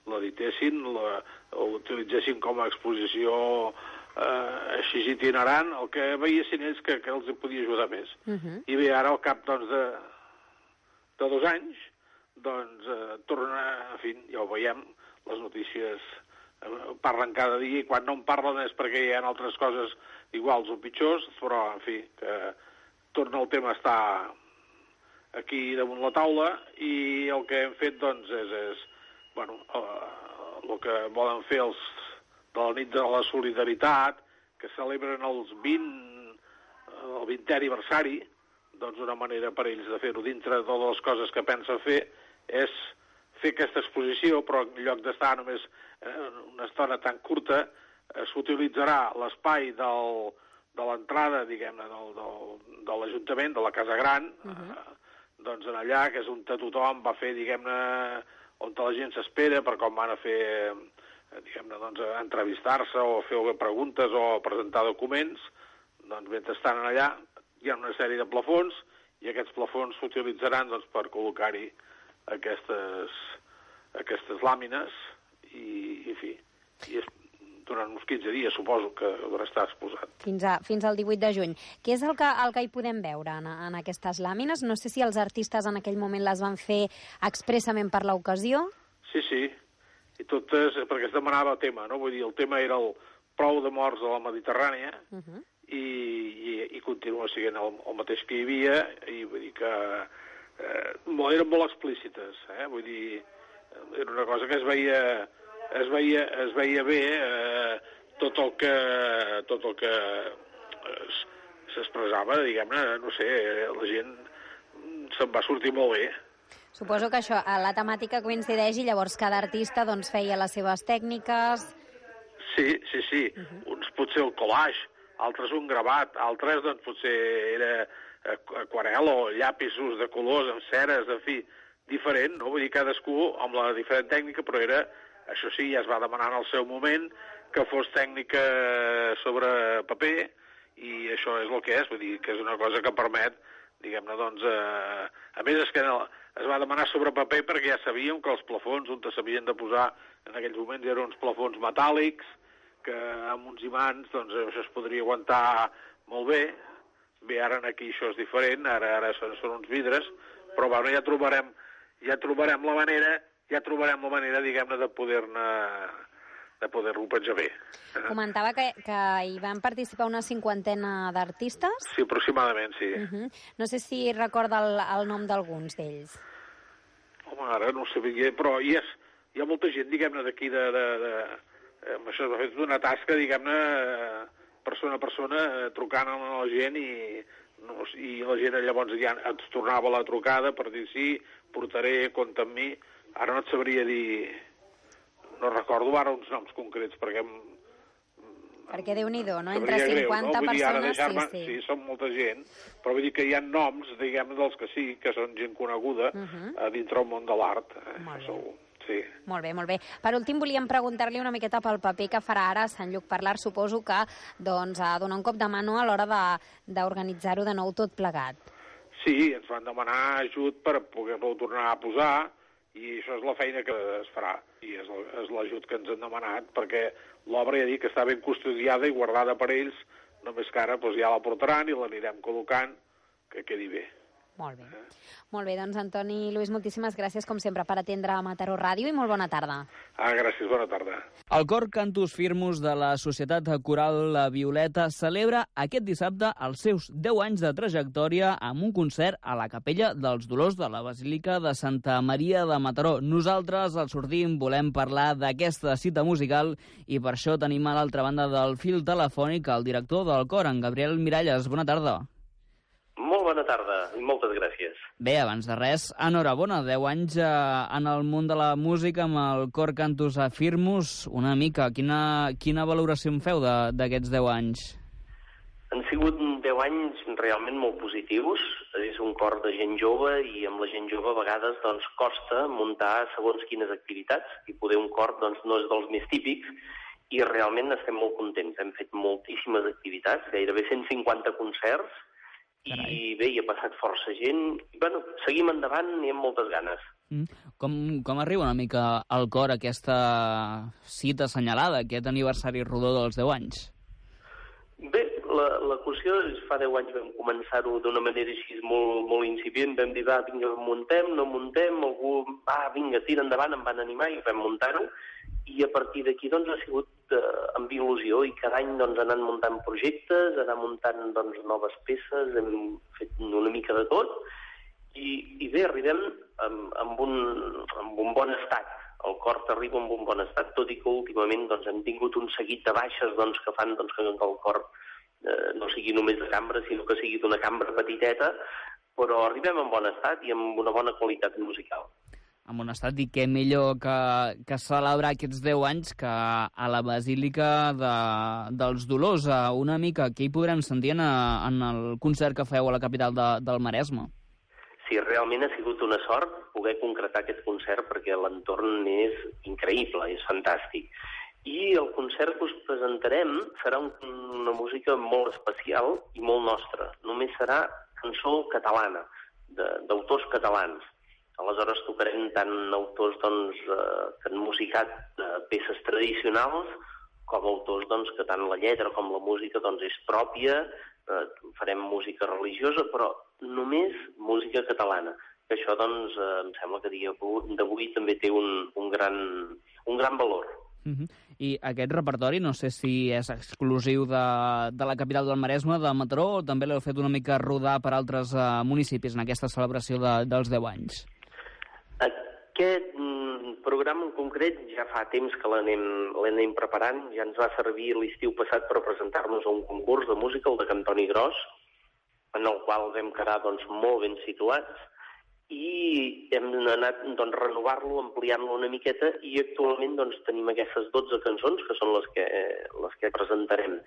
l'editessin, l'utilitzessin com a exposició eh, així itinerant, el que veiessin ells que, que els podia ajudar més. Uh -huh. I bé, ara al cap doncs, de, de dos anys, doncs eh, torna, en fi, ja ho veiem, les notícies parlen cada dia i quan no en parlen és perquè hi ha altres coses iguals o pitjors, però, en fi, que torna el tema a estar aquí damunt la taula i el que hem fet, doncs, és, és bueno, eh, el que volen fer els de la nit de la solidaritat, que celebren els 20, el 20è aniversari, doncs una manera per ells de fer-ho. Dintre de les coses que pensen fer és fer aquesta exposició, però en lloc d'estar només eh, una estona tan curta, eh, s'utilitzarà l'espai del, de l'entrada, diguem-ne, del, del, de l'Ajuntament, de la Casa Gran, uh -huh. eh, doncs en allà, que és on tothom va fer, diguem-ne, on la gent s'espera, per com van a fer, eh, diguem-ne, doncs, entrevistar-se o fer preguntes o presentar documents, doncs mentre estan allà hi ha una sèrie de plafons i aquests plafons s'utilitzaran doncs, per col·locar-hi aquestes, aquestes làmines i, en fi, i és, durant uns 15 dies suposo que haurà estar exposat. Fins, a, fins al 18 de juny. Què és el que, el que hi podem veure en, en aquestes làmines? No sé si els artistes en aquell moment les van fer expressament per l'ocasió. Sí, sí, i totes, perquè es demanava tema, no? Vull dir, el tema era el prou de morts a la Mediterrània, uh -huh. i, i, i continua sent el, el mateix que hi havia, i vull dir que eh, eren molt explícites, eh? vull dir, era una cosa que es veia, es veia, es veia bé eh, tot el que, tot el que s'expressava, diguem-ne, no sé, la gent se'n va sortir molt bé. Suposo que això, la temàtica coincideix i llavors cada artista doncs, feia les seves tècniques... Sí, sí, sí. Uh -huh. Uns potser el collage, altres un gravat, altres doncs potser era aquarel o llapisos de colors amb ceres, en fi, diferent, no? Vull dir, cadascú amb la diferent tècnica, però era Això sí, ja es va demanar en el seu moment que fos tècnica sobre paper i això és el que és, vull dir que és una cosa que permet, diguem-ne, doncs, eh, a més és que no, es va demanar sobre paper perquè ja sabíem que els plafons on s'havien de posar en aquells moments eren uns plafons metàl·lics, que amb uns imants doncs, això es podria aguantar molt bé. Bé, ara aquí això és diferent, ara ara són, són uns vidres, però bueno, ja trobarem, ja trobarem la manera, ja trobarem la manera, diguem-ne, de poder-ne de poder-ho penjar bé. Comentava que, que hi van participar una cinquantena d'artistes. Sí, aproximadament, sí. Uh -huh. No sé si recorda el, el nom d'alguns d'ells. Home, ara no sé bé, però hi, és, hi ha molta gent, diguem-ne, d'aquí de, de, de, eh, això s'ha fet una tasca, diguem-ne, eh, persona a persona, eh, trucant a la gent i, no, i la gent llavors ja ens tornava la trucada per dir sí, portaré, compta amb mi. Ara no et sabria dir no recordo ara uns noms concrets, perquè... Perquè déu nhi no? Entre 50 greu, no? Vull dir, persones, sí, sí. Sí, són molta gent, però vull dir que hi ha noms, diguem dels que sí, que són gent coneguda uh -huh. a dintre el món de l'art. Eh? Segur. Sí. Molt bé, molt bé. Per últim, volíem preguntar-li una miqueta pel paper que farà ara Sant Lluc Parlar. Suposo que doncs, a donar un cop de mano a l'hora d'organitzar-ho de, de nou tot plegat. Sí, ens van demanar ajut per poder-lo tornar a posar, i això és la feina que es farà i és, és l'ajut que ens han demanat perquè l'obra ja dic que està ben custodiada i guardada per ells només que ara doncs, ja la portaran i l'anirem col·locant que quedi bé. Molt bé. Eh? Molt bé, doncs Antoni Lluís, moltíssimes gràcies com sempre per atendre a Mataró Ràdio i molt bona tarda. Ah, gràcies, bona tarda. El cor Cantus Firmus de la Societat Coral La Violeta celebra aquest dissabte els seus 10 anys de trajectòria amb un concert a la Capella dels Dolors de la Basílica de Santa Maria de Mataró. Nosaltres, al sortim, volem parlar d'aquesta cita musical i per això tenim a l'altra banda del fil telefònic el director del cor, en Gabriel Miralles. Bona tarda. Molt bona tarda i moltes gràcies. Bé, abans de res, enhorabona, 10 anys eh, en el món de la música amb el cor Cantus Afirmus. Una mica, quina, quina valoració en feu d'aquests 10 anys? Han sigut 10 anys realment molt positius. És un cor de gent jove i amb la gent jove a vegades doncs, costa muntar segons quines activitats i poder un cor doncs, no és dels més típics i realment estem molt contents. Hem fet moltíssimes activitats, gairebé 150 concerts, Carai. I bé, hi ha passat força gent. I, bueno, seguim endavant i amb moltes ganes. Mm. Com, com arriba una mica al cor aquesta cita assenyalada, aquest aniversari rodó dels 10 anys? Bé, la, la qüestió és fa 10 anys vam començar-ho d'una manera així molt, molt incipient, vam dir, va, vinga, muntem, no muntem, algú, va, vinga, tira endavant, em van animar i vam muntar-ho, i a partir d'aquí doncs, ha sigut eh, amb il·lusió i cada any doncs, anant muntant projectes, anar muntant doncs, noves peces, hem fet una mica de tot i, i bé, arribem amb, amb, un, amb un bon estat. El cor arriba amb un bon estat, tot i que últimament doncs, hem tingut un seguit de baixes doncs, que fan doncs, que el cor eh, no sigui només de cambra, sinó que sigui d'una cambra petiteta, però arribem en bon estat i amb una bona qualitat musical en un estat i què millor que, que celebrar aquests 10 anys que a la Basílica de, dels Dolors, una mica, què hi podrem sentir en, en el concert que feu a la capital de, del Maresme? Sí, realment ha sigut una sort poder concretar aquest concert perquè l'entorn és increïble, és fantàstic. I el concert que us presentarem serà un, una música molt especial i molt nostra. Només serà cançó catalana, d'autors catalans Aleshores tocarem tant autors doncs, eh, que han musicat eh, peces tradicionals com autors doncs, que tant la lletra com la música doncs, és pròpia, eh, farem música religiosa, però només música catalana. Que això doncs, eh, em sembla que dia d'avui també té un, un, gran, un gran valor. Uh -huh. I aquest repertori, no sé si és exclusiu de, de la capital del Maresme, de Mataró, o també l'heu fet una mica rodar per altres uh, municipis en aquesta celebració de, dels 10 anys? Aquest mm, programa en concret ja fa temps que l'anem preparant, ja ens va servir l'estiu passat per presentar-nos a un concurs de música, el de Cantoni Gros, en el qual vam quedar doncs, molt ben situats. I hem anat doncs, renovar-lo, ampliant-lo una miqueta i actualment doncs, tenim aquestes 12 cançons que són les que, les que presentarem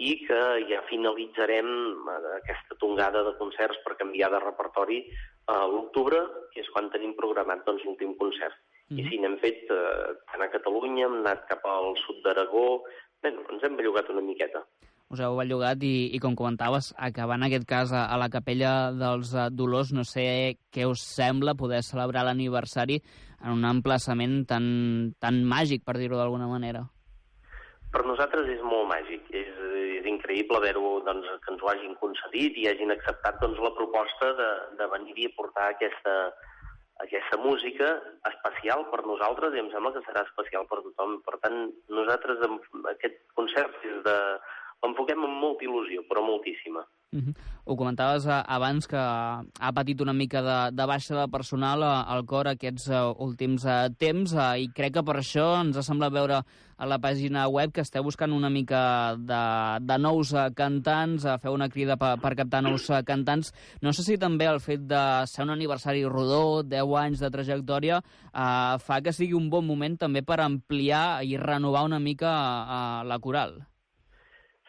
i que ja finalitzarem aquesta tongada de concerts per canviar de repertori a l'octubre, que és quan tenim programat doncs, l'últim concert. I sí, n'hem fet eh, tant a Catalunya, hem anat cap al sud d'Aragó... Bé, ens hem bellugat una miqueta. Us heu bellugat i, i com comentaves, acabar en aquest cas a, a la capella dels uh, Dolors, no sé què us sembla poder celebrar l'aniversari en un emplaçament tan, tan màgic, per dir-ho d'alguna manera. Per nosaltres és molt màgic. És increïble haver-ho, doncs, que ens ho hagin concedit i hagin acceptat doncs, la proposta de, de venir-hi a portar aquesta, aquesta música especial per nosaltres i em sembla que serà especial per tothom. Per tant, nosaltres amb aquest concert és de, l'enfoquem amb molta il·lusió, però moltíssima. Uh -huh. Ho comentaves uh, abans que ha patit una mica de, de baixa de personal al cor aquests uh, últims temps i crec que per això ens ha semblat veure a la pàgina web que esteu buscant una mica de, de nous cantants, uh, feu una crida per, per captar nous cantants. No sé si també el fet de ser un aniversari rodó, 10 anys de trajectòria, uh, fa que sigui un bon moment també per ampliar i renovar una mica uh, la coral.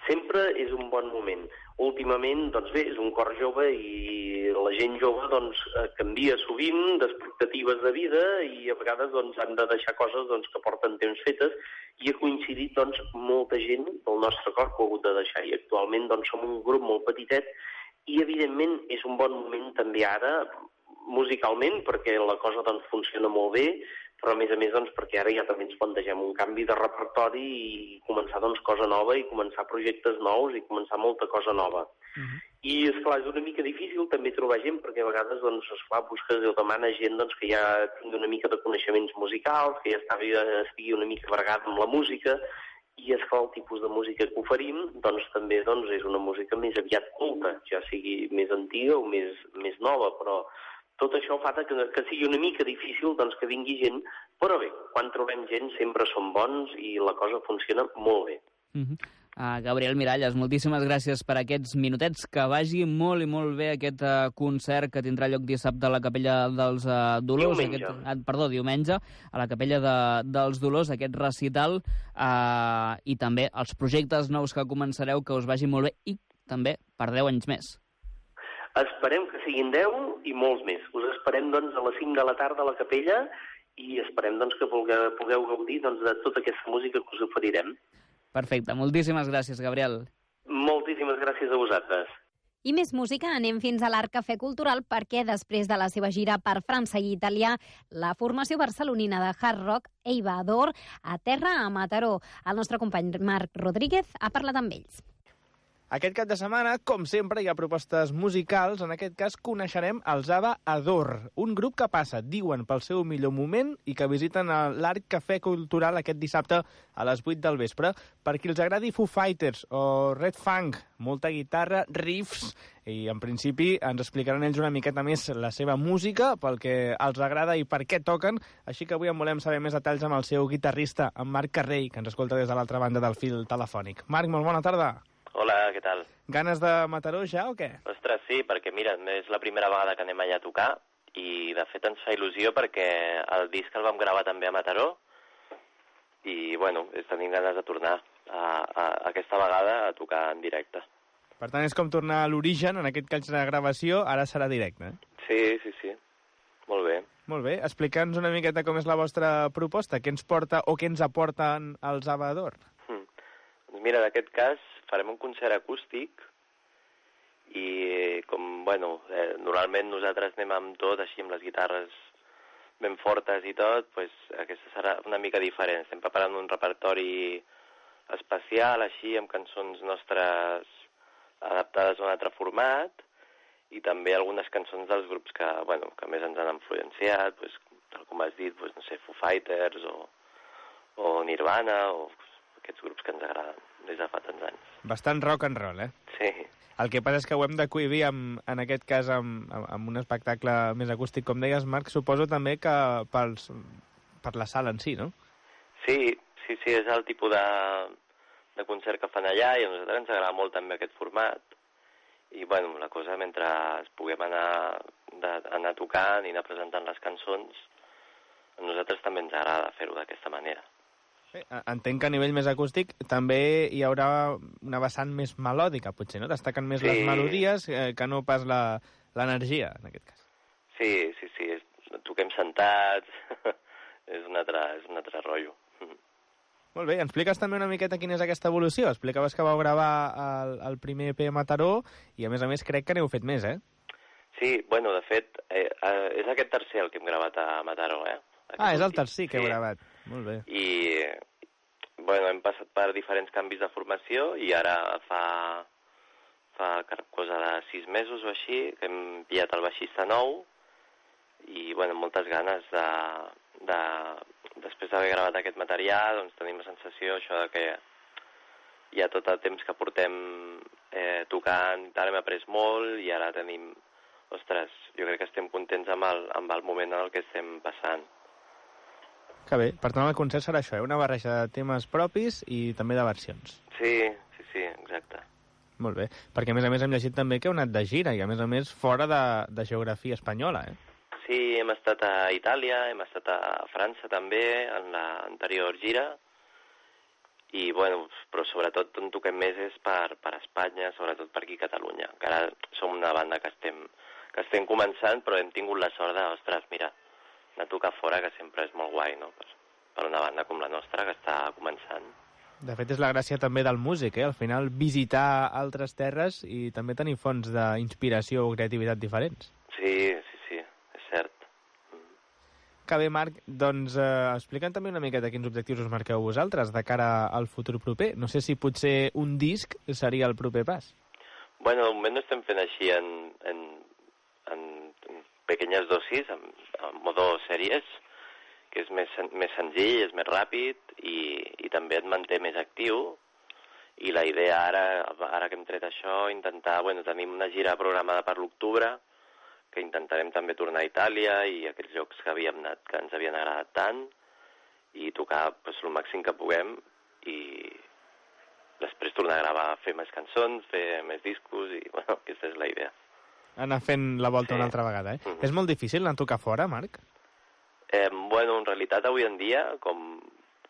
Sempre és un bon moment. Últimament, doncs bé, és un cor jove i la gent jove doncs, eh, canvia sovint d'expectatives de vida i a vegades doncs, han de deixar coses doncs, que porten temps fetes i ha coincidit doncs, molta gent del nostre cor que ha hagut de deixar. I actualment doncs, som un grup molt petitet i evidentment és un bon moment també ara musicalment perquè la cosa doncs, funciona molt bé però a més a més doncs, perquè ara ja també ens plantegem un canvi de repertori i començar doncs, cosa nova i començar projectes nous i començar molta cosa nova. Uh -huh. I, és clar és una mica difícil també trobar gent, perquè a vegades, doncs, esclar, busques o demana gent doncs, que ja tingui una mica de coneixements musicals, que ja estigui, estigui una mica vergada amb la música, i és el tipus de música que oferim doncs, també doncs, és una música més aviat culta, ja sigui més antiga o més, més nova, però tot això fa que, que sigui una mica difícil doncs, que vingui gent, però bé, quan trobem gent sempre som bons i la cosa funciona molt bé. Uh -huh. Uh, Gabriel Miralles, moltíssimes gràcies per aquests minutets. Que vagi molt i molt bé aquest uh, concert que tindrà lloc dissabte a la Capella dels uh, Dolors. Diumenge. Aquest, uh, perdó, diumenge, a la Capella de, dels Dolors, aquest recital, uh, i també els projectes nous que començareu, que us vagi molt bé, i també per 10 anys més. Esperem que siguin 10 i molts més. Us esperem doncs, a les 5 de la tarda a la capella i esperem doncs, que pugueu, pugueu gaudir doncs, de tota aquesta música que us oferirem. Perfecte. Moltíssimes gràcies, Gabriel. Moltíssimes gràcies a vosaltres. I més música, anem fins a l'Arc Cafè Cultural perquè després de la seva gira per França i Italià, la formació barcelonina de hard rock Eiva Ador aterra a Mataró. El nostre company Marc Rodríguez ha parlat amb ells. Aquest cap de setmana, com sempre, hi ha propostes musicals. En aquest cas, coneixerem els Ava Ador, un grup que passa, diuen, pel seu millor moment i que visiten l'Arc Cafè Cultural aquest dissabte a les 8 del vespre. Per qui els agradi Foo Fighters o Red Funk, molta guitarra, riffs, i en principi ens explicaran ells una miqueta més la seva música, pel que els agrada i per què toquen, així que avui en volem saber més detalls amb el seu guitarrista, en Marc Carrell, que ens escolta des de l'altra banda del fil telefònic. Marc, molt bona tarda. Hola, què tal? Ganes de Mataró ja o què? Ostres, sí, perquè mira, és la primera vegada que anem allà a tocar i de fet ens fa il·lusió perquè el disc el vam gravar també a Mataró i bueno, tenim ganes de tornar a, a, a aquesta vegada a tocar en directe. Per tant, és com tornar a l'origen, en aquest cas de gravació, ara serà directe, eh? Sí, sí, sí. Molt bé. Molt bé. Explica'ns una miqueta com és la vostra proposta. Què ens porta o què ens aporten els Avador? Hm. Doncs mira, en aquest cas farem un concert acústic i com, bueno, eh, normalment nosaltres anem amb tot, així amb les guitarres ben fortes i tot, pues, aquesta serà una mica diferent. Estem preparant un repertori especial, així, amb cançons nostres adaptades a un altre format, i també algunes cançons dels grups que, bueno, que més ens han influenciat, pues, tal com has dit, pues, no sé, Foo Fighters o, o Nirvana, o aquests grups que ens agraden des de fa tants anys. Bastant rock and roll, eh? Sí. El que passa és que ho hem de cohibir, amb, en aquest cas, amb, amb un espectacle més acústic, com deies, Marc, suposo també que pels, per la sala en si, no? Sí, sí, sí, és el tipus de, de concert que fan allà i a nosaltres ens agrada molt també aquest format. I, bueno, la cosa, mentre puguem anar, de, anar tocant i anar presentant les cançons, a nosaltres també ens agrada fer-ho d'aquesta manera. Bé, entenc que a nivell més acústic també hi haurà una vessant més melòdica, potser, no? Destaquen més Sí. les melodies eh, que no pas l'energia, en aquest cas. Sí, sí, sí, toquem sentats, *laughs* és un altre, és un altre rotllo. Molt bé, expliques també una miqueta quina és aquesta evolució. Explicaves que vau gravar el, el primer EP a Mataró i, a més a més, crec que n'heu fet més, eh? Sí, bueno, de fet, eh, eh, és aquest tercer el que hem gravat a Mataró, eh? Aquest Ah, és el tercer que heu Sí. gravat. Molt bé. I, bueno, hem passat per diferents canvis de formació i ara fa, fa cosa de sis mesos o així que hem pillat el baixista nou i, bueno, moltes ganes de, de després d'haver gravat aquest material, doncs tenim la sensació això de que ja tot el temps que portem eh, tocant i tal hem après molt i ara tenim, ostres, jo crec que estem contents amb el, amb el moment en el que estem passant. Que bé. Per tant, el concert serà això, eh? una barreja de temes propis i també de versions. Sí, sí, sí, exacte. Molt bé. Perquè, a més a més, hem llegit també que heu anat de gira i, a més a més, fora de, de geografia espanyola, eh? Sí, hem estat a Itàlia, hem estat a França també, en l'anterior gira, i, bueno, però sobretot on toquem més és per, per Espanya, sobretot per aquí a Catalunya. Encara som una banda que estem, que estem començant, però hem tingut la sort de, ostres, mira, a tocar fora, que sempre és molt guai, no?, per, per una banda com la nostra, que està començant. De fet, és la gràcia també del músic, eh? Al final, visitar altres terres i també tenir fonts d'inspiració o creativitat diferents. Sí, sí, sí, és cert. Que bé, Marc, doncs eh, explica'm també una miqueta quins objectius us marqueu vosaltres de cara al futur proper. No sé si potser un disc seria el proper pas. Bueno, de moment ho estem fent així en, en, en, en pequeñes dosis, en, en modo sèries, que és més, més senzill, és més ràpid i, i també et manté més actiu. I la idea ara, ara que hem tret això, intentar, bueno, tenim una gira programada per l'octubre, que intentarem també tornar a Itàlia i a aquells llocs que havíem anat, que ens havien agradat tant, i tocar pues, el màxim que puguem i després tornar a gravar, fer més cançons, fer més discos i, *laughs* bueno, aquesta és la idea. Anar fent la volta Sí. una altra vegada, eh? Mhm. És molt difícil anar a tocar fora, Marc? Eh, bueno, en realitat avui en dia, com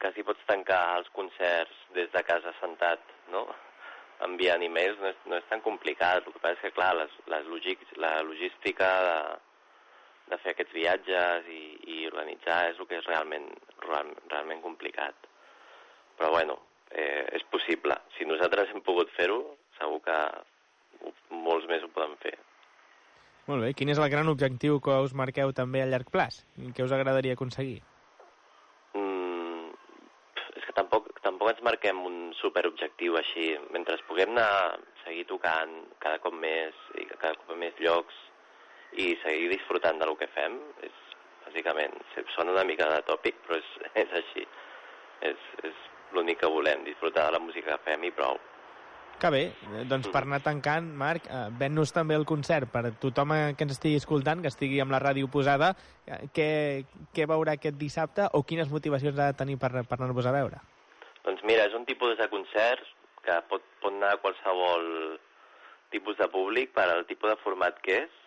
quasi pots tancar els concerts des de casa sentat, no?, enviant e-mails, no és, no és tan complicat. El que passa és que, clar, les, les logis, la logística de, de fer aquests viatges i, i organitzar és el que és realment, real, realment complicat. Però, bueno, eh, és possible. Si nosaltres hem pogut fer-ho, segur que molts més ho poden fer. Molt bé. Quin és el gran objectiu que us marqueu també a llarg plaç? Què us agradaria aconseguir? Mm, és que tampoc, tampoc ens marquem un superobjectiu així. Mentre puguem anar, seguir tocant cada cop més i cada cop més llocs i seguir disfrutant del que fem, és, bàsicament, sona una mica de tòpic, però és, *laughs* és així. És, és l'únic que volem, disfrutar de la música que fem i prou. Que bé. Eh, Doncs per anar tancant, Marc, eh, ven-nos també el concert per tothom que ens estigui escoltant, que estigui amb la ràdio posada, eh, què, què veurà aquest dissabte o quines motivacions ha de tenir per, per anar-vos a veure? Doncs mira, és un tipus de concerts que pot, pot anar a qualsevol tipus de públic per al tipus de format que és.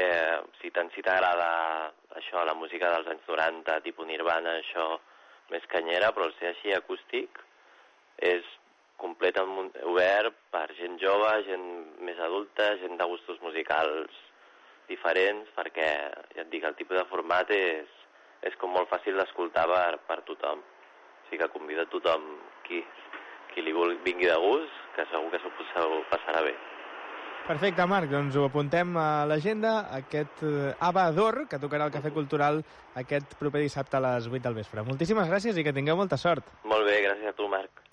Eh, si tant si t'agrada això, la música dels anys 90, tipus Nirvana, això més canyera, però al ser així acústic, és completament obert per gent jove, gent més adulta, gent de gustos musicals diferents, perquè, ja et dic, el tipus de format és, és com molt fàcil d'escoltar per, per tothom. O sigui que convida tothom qui, qui li vulgui, vingui de gust, que segur que s'ho passarà bé. Perfecte, Marc, doncs ho apuntem a l'agenda, aquest eh, Ava d'Or, que tocarà al Cafè Cultural aquest proper dissabte a les 8 del vespre. Moltíssimes gràcies i que tingueu molta sort. Molt bé, gràcies a tu, Marc.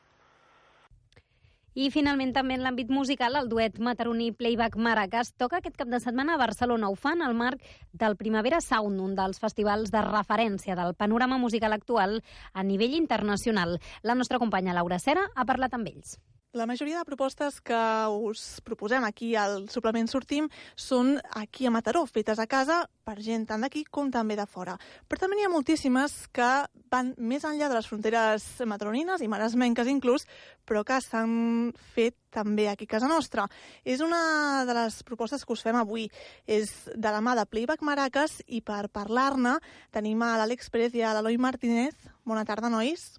I finalment també en l'àmbit musical el duet mataroní Playback Maracas toca aquest cap de setmana a Barcelona. Ho fan al marc del Primavera Sound, un dels festivals de referència del panorama musical actual a nivell internacional. La nostra companya Laura Cera ha parlat amb ells. La majoria de propostes que us proposem aquí al suplement Sortim són aquí a Mataró, fetes a casa per gent tant d'aquí com també de fora. Però també n'hi ha moltíssimes que van més enllà de les fronteres mataronines i maresmenques inclús, però que s'han fet també aquí a casa nostra. És una de les propostes que us fem avui. És de la mà de Playback Maracas i per parlar-ne tenim a l'Àlex Pérez i a l'Eloi Martínez. Bona tarda, nois.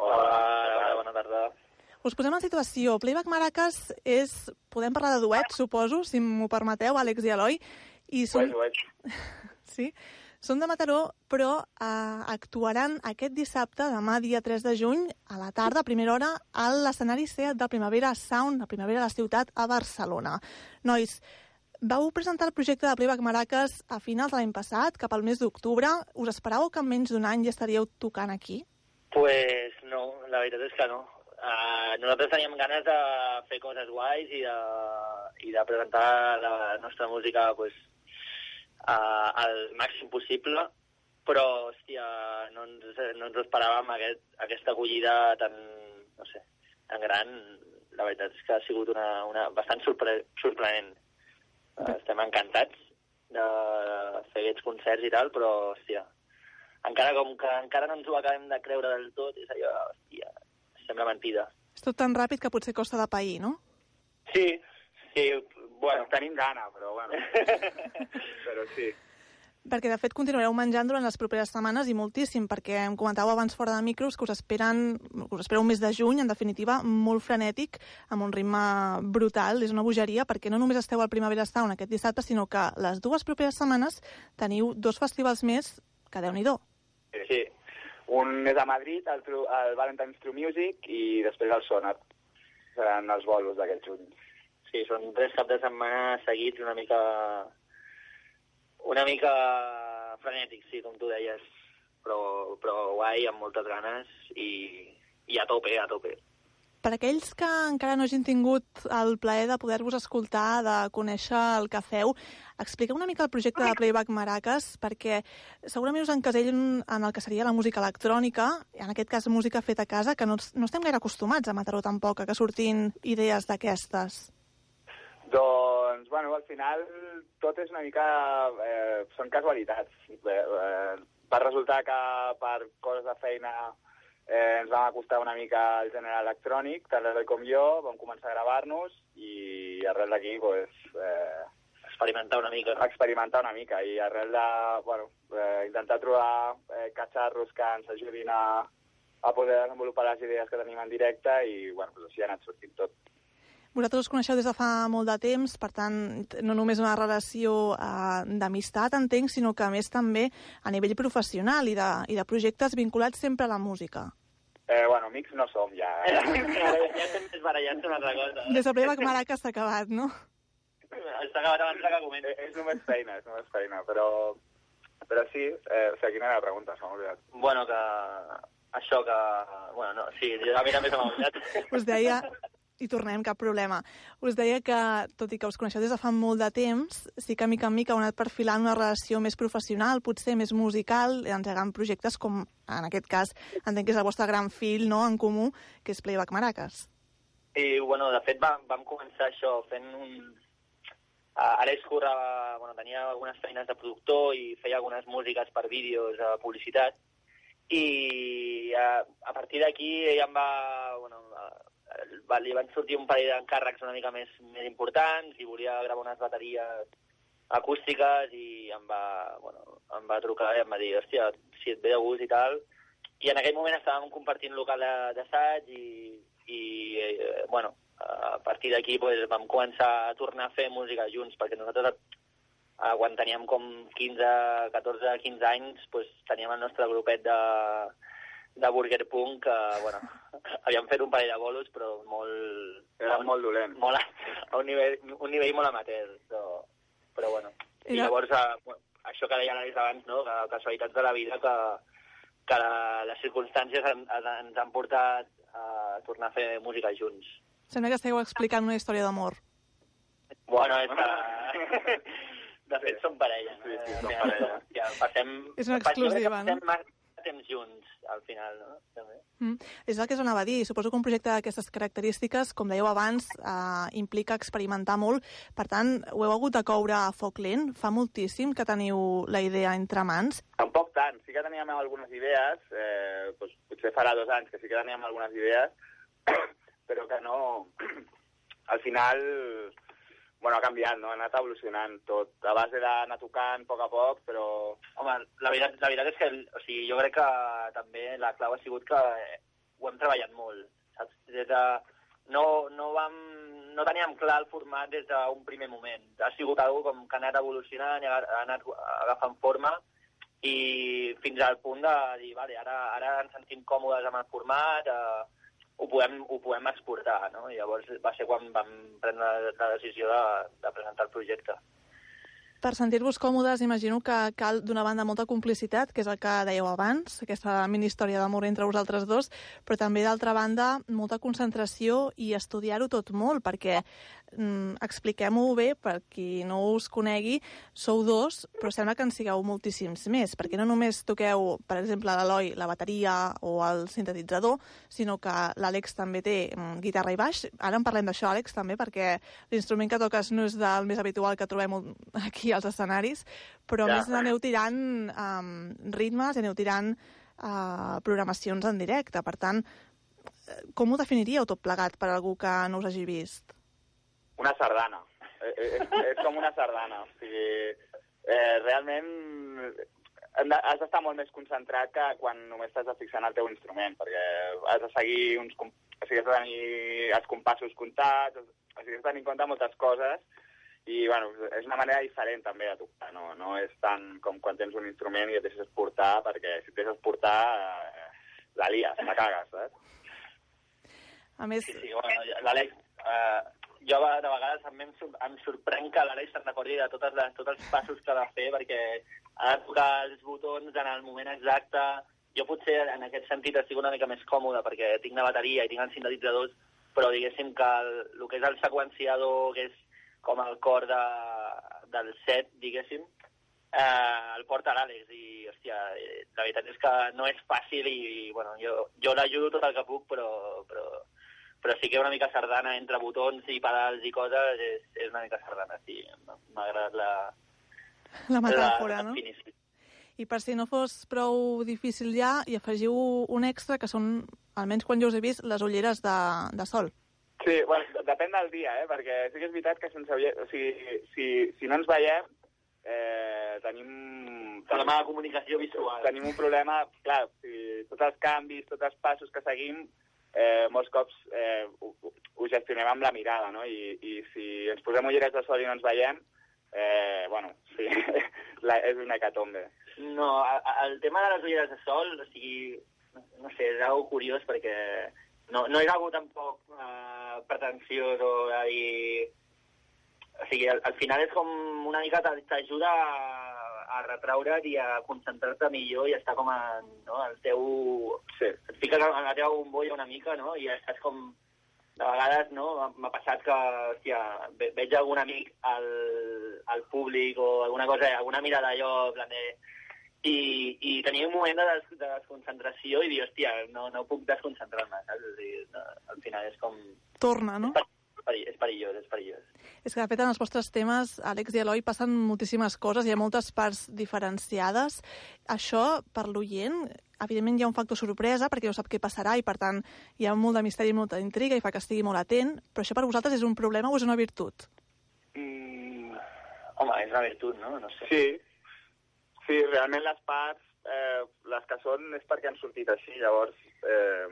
Hola, bona tarda. Us posem en situació. Playback Maracas és... Podem parlar de duet, suposo, si m'ho permeteu, Àlex i Eloi. I són... Duet, duet. *laughs* Sí? Són de Mataró, però eh, actuaran aquest dissabte, demà dia 3 de juny, a la tarda, a primera hora, a l'escenari SEAT del Primavera Sound, la Primavera de la Ciutat, a Barcelona. Nois, vau presentar el projecte de Playback Maracas a finals de l'any passat, cap al mes d'octubre. Us esperàveu que en menys d'un any ja estaríeu tocant aquí? Pues no, la veritat és que no. Uh, nosaltres teníem ganes de fer coses guais i de, i de presentar la nostra música pues, uh, al màxim possible, però, hòstia, no ens, no ens esperàvem aquest, aquesta acollida tan, no sé, tan gran. La veritat és que ha sigut una, una bastant sorpre sorprenent. Uh, estem encantats de fer aquests concerts i tal, però, hòstia, encara com que encara no ens ho acabem de creure del tot, és allò, hòstia, sembla mentida. És tot tan ràpid que potser costa de pair, no? Sí, sí, bueno. Tenim gana, però bueno. *laughs* però sí. Perquè, de fet, continuareu menjant durant les properes setmanes i moltíssim, perquè em comentàveu abans fora de micros que us esperen, us espera un mes de juny, en definitiva, molt frenètic, amb un ritme brutal. És una bogeria, perquè no només esteu al Primavera Sound aquest dissabte, sinó que les dues properes setmanes teniu dos festivals més que déu nhi Sí, un és a Madrid, el, True, el Valentine's True Music, i després el Sonar. Seran els bolos d'aquest juny. Sí, són tres caps de setmana seguits una mica... una mica frenètics, sí, com tu deies, però, però guai, amb moltes ganes i, i a tope, a tope. Per aquells que encara no hagin tingut el plaer de poder-vos escoltar, de conèixer el que feu, expliqueu una mica el projecte de Playback Maracas, perquè segurament us encasellen en el que seria la música electrònica, en aquest cas música feta a casa, que no, no estem gaire acostumats a Mataró tampoc, a que sortin idees d'aquestes. Doncs, bueno, al final tot és una mica... Eh, són casualitats. Eh, eh, va resultar que per coses de feina eh, ens vam acostar una mica al gènere electrònic, tant l'Eloi com jo, vam començar a gravar-nos i arrel d'aquí, pues, eh, experimentar una mica. Experimentar una mica i arrel de, bueno, eh, intentar trobar eh, catxarros que ens ajudin a, a poder desenvolupar les idees que tenim en directe i, bueno, pues així ha anat sortint tot. Vosaltres us coneixeu des de fa molt de temps, per tant, no només una relació eh, d'amistat, entenc, sinó que a més també a nivell professional i de, i de projectes vinculats sempre a la música. Eh, bueno, amics no som, ja. Eh? *laughs* ja estem més barallats una altra cosa. Des de Playback Maraca s'ha acabat, no? S'ha acabat abans que comenci. Eh, és només feina, és només feina, però... Però sí, eh, o sigui, quina era la pregunta? Se m'ha oblidat. Bueno, que... Això que... Bueno, no, sí, a mi també se m'ha oblidat. *laughs* Us deia i tornem, cap problema. Us deia que, tot i que us coneixeu des de fa molt de temps, sí que mica en mica heu anat perfilant una relació més professional, potser més musical, engegant projectes com, en aquest cas, entenc que és el vostre gran fill no, en comú, que és Playback Maracas. I, bueno, de fet, vam, vam començar això fent un... Uh, ara és currava, bueno, tenia algunes feines de productor i feia algunes músiques per vídeos de publicitat i uh, a partir d'aquí ella em va, bueno, va, li van sortir un parell d'encàrrecs una mica més, més importants i volia gravar unes bateries acústiques i em va, bueno, em va trucar i em va dir, hòstia, si et ve de gust i tal. I en aquell moment estàvem compartint local d'assaig i, i eh, bueno, a partir d'aquí pues, vam començar a tornar a fer música junts, perquè nosaltres eh, quan teníem com 15, 14, 15 anys, pues, teníem el nostre grupet de, de Burger Punk que, bueno, *laughs* havíem fet un parell de bolos, però molt... Era molt dolent. Molt, a un nivell, un nivell molt amateur, però, però bueno. I llavors, a, bueno, això que deia l'Alice abans, no?, que casualitats de la vida que, que la, les circumstàncies en, en, ens han portat a tornar a fer música junts. Sembla que esteu explicant una història d'amor. Bueno, és que... *laughs* De fet, som parella. No? Sí, sí, som parella. Ja, passem, és una exclusiva, no? Passem temps junts, al final, no? També. Mm. És el que us anava a dir. Suposo que un projecte d'aquestes característiques, com dèieu abans, eh, implica experimentar molt. Per tant, ho heu hagut de coure a foc lent. Fa moltíssim que teniu la idea entre mans. Tampoc tant. Sí que teníem algunes idees. Eh, doncs, potser farà dos anys que sí que teníem algunes idees, però que no... *clears throat* al final bueno, ha canviat, no? ha anat evolucionant tot, a base d'anar tocant a poc a poc, però... Home, la veritat, la veritat és que o sigui, jo crec que també la clau ha sigut que ho hem treballat molt, saps? Des de... No, no, vam, no teníem clar el format des d'un primer moment. Ha sigut algo com que ha anat evolucionant i ha anat agafant forma i fins al punt de dir, vale, ara, ara ens sentim còmodes amb el format, eh, ho, podem, ho podem exportar, no? I llavors va ser quan vam prendre la decisió de, de presentar el projecte. Per sentir-vos còmodes, imagino que cal d'una banda molta complicitat, que és el que dèieu abans, aquesta mini història d'amor entre vosaltres dos, però també d'altra banda molta concentració i estudiar-ho tot molt, perquè mm, expliquem-ho bé, per qui no us conegui, sou dos, però sembla que en sigueu moltíssims més, perquè no només toqueu, per exemple, l'Eloi, la bateria o el sintetitzador, sinó que l'Àlex també té mm, guitarra i baix. Ara en parlem d'això, Àlex, també, perquè l'instrument que toques no és del més habitual que trobem aquí als escenaris, però Ja. més aneu tirant um, ritmes, aneu tirant uh, programacions en directe. Per tant, eh, com ho definiríeu tot plegat per algú que no us hagi vist? Una sardana. Eh, És, és com una sardana. O sigui, eh, realment de- has d'estar molt més concentrat que quan només t'has de fixar en el teu instrument, perquè has de seguir uns... O sigui, has de tenir els compassos comptats, o sigui, has de tenir en compte moltes coses i, bueno, és una manera diferent també de tocar, no, no és tant com quan tens un instrument i et deixes portar, perquè si et deixes portar eh, la lies, la cagues, saps? A més... Sí, sí, bueno, l'Àlex... Eh, jo de de vegades em, em sorprèn que l'Àlex se'n recordi de totes les, tots els passos que ha de fer, perquè ha de tocar els botons en el moment exacte. Jo potser en aquest sentit estic una mica més còmode, perquè tinc la bateria i tinc els sintetitzadors, però diguéssim que el, el que és el seqüenciador, que és com el cor de, del set, diguéssim, eh, el porta l'Àlex i, hòstia, eh, la veritat és que no és fàcil i, bueno, jo, jo l'ajudo tot el que puc, però, però, però sí que una mica sardana entre botons i pedals i coses és, és una mica sardana, sí. M'ha agradat la, La metàfora, la no? definició. I per si no fos prou difícil ja, hi afegiu un extra que són, almenys quan jo us he vist, les ulleres de, de sol. Sí, bueno, depèn del dia, eh? perquè sí que és veritat que sense... O sigui, si, si no ens veiem, eh, tenim... Problema de comunicació visual. Tenim un problema, clar, si, tots els canvis, tots els passos que seguim, eh, molts cops eh, ho, ho- gestionem amb la mirada, no? I, I si ens posem ulleres de sol i no ens veiem, eh, bueno, sí, *laughs* la, és una hecatombe. No, el tema de les ulleres de sol, o sigui, no, no sé, és algo curiós perquè no, no és algo tampoc eh, pretensiós o de dir... O sigui, al, al final és com una mica t'a- t'ajuda a, a retraure't i a concentrar-te millor i estar com en no, el teu... Sí. Et fiques en la teva bombolla una mica, no? I estàs com... De vegades, no?, m'ha passat que, hòstia, ve- veig algun amic al, al públic o alguna cosa, alguna mirada allò, en plan de, i, i tenia un moment de, des, de desconcentració i dir, hòstia, no, no puc desconcentrar-me, saps? O sigui, no, al final és com... Torna, no? peri- És perillós, és perillós. És que, de fet, en els vostres temes, Àlex i Eloi, passen moltíssimes coses, hi ha moltes parts diferenciades. Això, per l'oient, evidentment hi ha un factor sorpresa, perquè no sap què passarà, i per tant hi ha molt de misteri i molta intriga, i fa que estigui molt atent, però això per vosaltres és un problema o és una virtut? Mm, home, és una virtut, no? No sé. Sí, sí, realment les parts, eh, les que són és perquè han sortit així, llavors... Eh,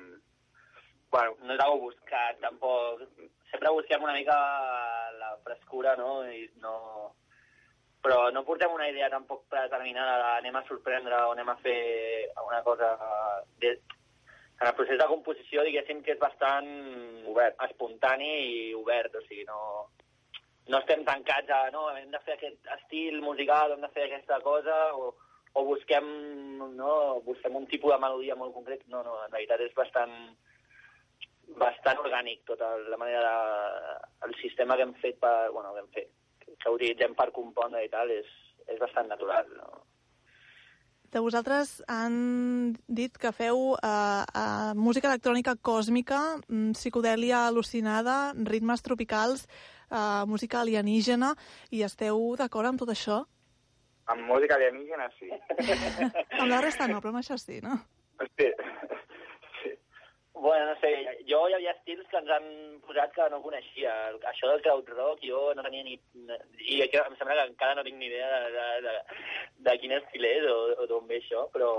bueno, No algo buscat, tampoc. Sempre busquem una mica la frescura, no? I no... Però no portem una idea tampoc predeterminada de anem a sorprendre o anem a fer una cosa... De... En el procés de composició, diguéssim que és bastant obert, espontani i obert, o sigui, no, no estem tancats a, no, hem de fer aquest estil musical, hem de fer aquesta cosa, o, o busquem, no, busquem un tipus de melodia molt concret. No, no, en realitat és bastant, bastant orgànic tota la manera de, el sistema que hem fet per, bueno, que hem fet, que utilitzem per compondre i tal, és, és bastant natural, no? De vosaltres han dit que feu eh, eh, música electrònica còsmica, mm, psicodèlia al·lucinada, ritmes tropicals, eh, música alienígena, i esteu d'acord amb tot això? amb música alienígena sí. *laughs* Amb la resta no, però amb això sí, no? Sí. Bueno, no sé, jo hi havia estils que ens han posat que no coneixia. Això del crowd rock jo no tenia ni... I em sembla que encara no tinc ni idea de, de, de, de quin estil és o, o d'on ve això, però,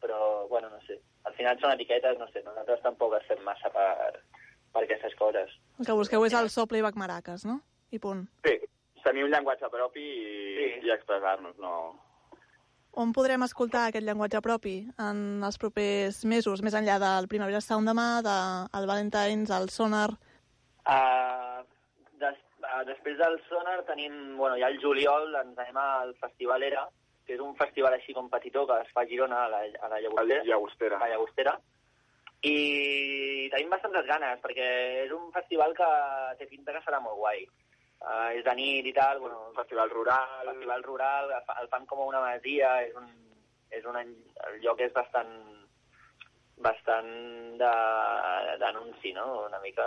però, bueno, no sé. Al final són etiquetes, no sé, nosaltres tampoc estem massa per, per aquestes coses. El que busqueu és el so playback maracas, no? I punt. Sí, tenir un llenguatge propi i, sí. i expressar-nos, no... on podrem escoltar aquest llenguatge propi en els propers mesos, més enllà del Primavera Sound demà, del Valentines, el Sonar... Uh, des, uh, després del Sonar tenim, bueno, ja el juliol ens anem al Festival Era, que és un festival així com petitó que es fa a Girona, a la, a la Llagostera. Llagostera. A la Llagostera. I tenim bastantes ganes, perquè és un festival que té pinta que serà molt guai. Uh, és de nit i tal, bueno... Un festival rural... Un festival rural, el, fa- el fan com una masia, és un, és un, el lloc és bastant bastant de- d'anunci, no? Una mica...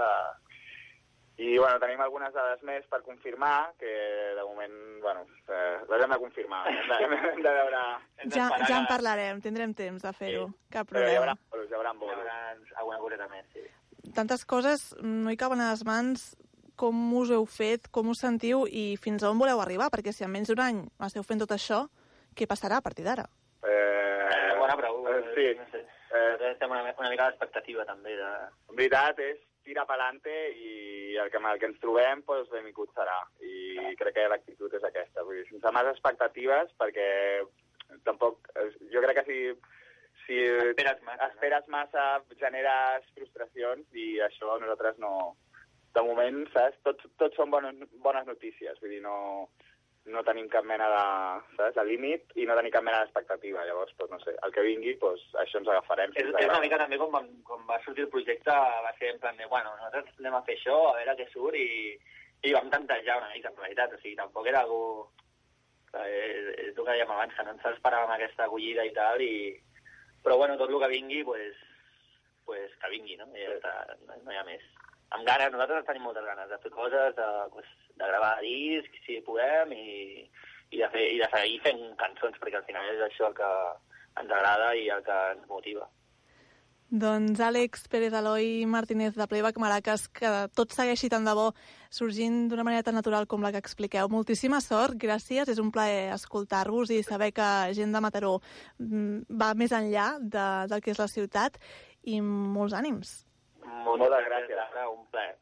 I, bueno, tenim algunes dades més per confirmar, que de moment, bueno, eh, les hem de confirmar. Hem de, hem de veure... hem Ja, ja en parlarem, tindrem temps de fer-ho, cap Però hi haurà problema. bolos, hi haurà bolos. Hi haurà alguna coseta més, sí. Tantes coses no hi caben a les mans, com us heu fet, com us sentiu i fins a on voleu arribar, perquè si en menys d'un any esteu fent tot això, què passarà a partir d'ara? Eh, Bona pregunta. eh, sí. No sé. Nosaltres estem una, una mica a l'expectativa, també, de... En veritat és tirar pelante i el que, el que ens trobem, doncs, benvingut serà. I crec que l'actitud és aquesta. Vull dir, sense massa expectatives, perquè tampoc... Jo crec que si, si Esperes massa, no? esperes massa generes frustracions i això nosaltres no... De moment, saps? Tots, tots són bones, bones notícies. Vull dir, no, no tenim cap mena de, saps? de límit i no tenim cap mena d'expectativa. Llavors, doncs, no sé, el que vingui, doncs, això ens agafarem. És, és una mica també com, vam, com va sortir el projecte, va ser en plan de, bueno, nosaltres anem a fer això, a veure què surt, i, i vam tantejar una mica, en realitat. O sigui, tampoc era algú... És, és el que dèiem abans, que no ens esperàvem aquesta acollida i tal, i... però bueno, tot el que vingui, pues, pues que vingui, no? I ja està, no, no hi ha més. Amb ganes, nosaltres tenim moltes ganes de fer coses, de, pues, de gravar discs, si podem, i, i, de fer, i de seguir fent cançons, perquè al final és això el que ens agrada i el que ens motiva. Doncs Àlex Pérez Eloi Martínez de Playback Maracas, que tot segueixi tant de bo sorgint d'una manera tan natural com la que expliqueu. Moltíssima sort, gràcies, és un plaer escoltar-vos i saber que gent de Mataró mm, va més enllà de, del que és la ciutat i molts ànims. Moltes gràcies. Un plaer.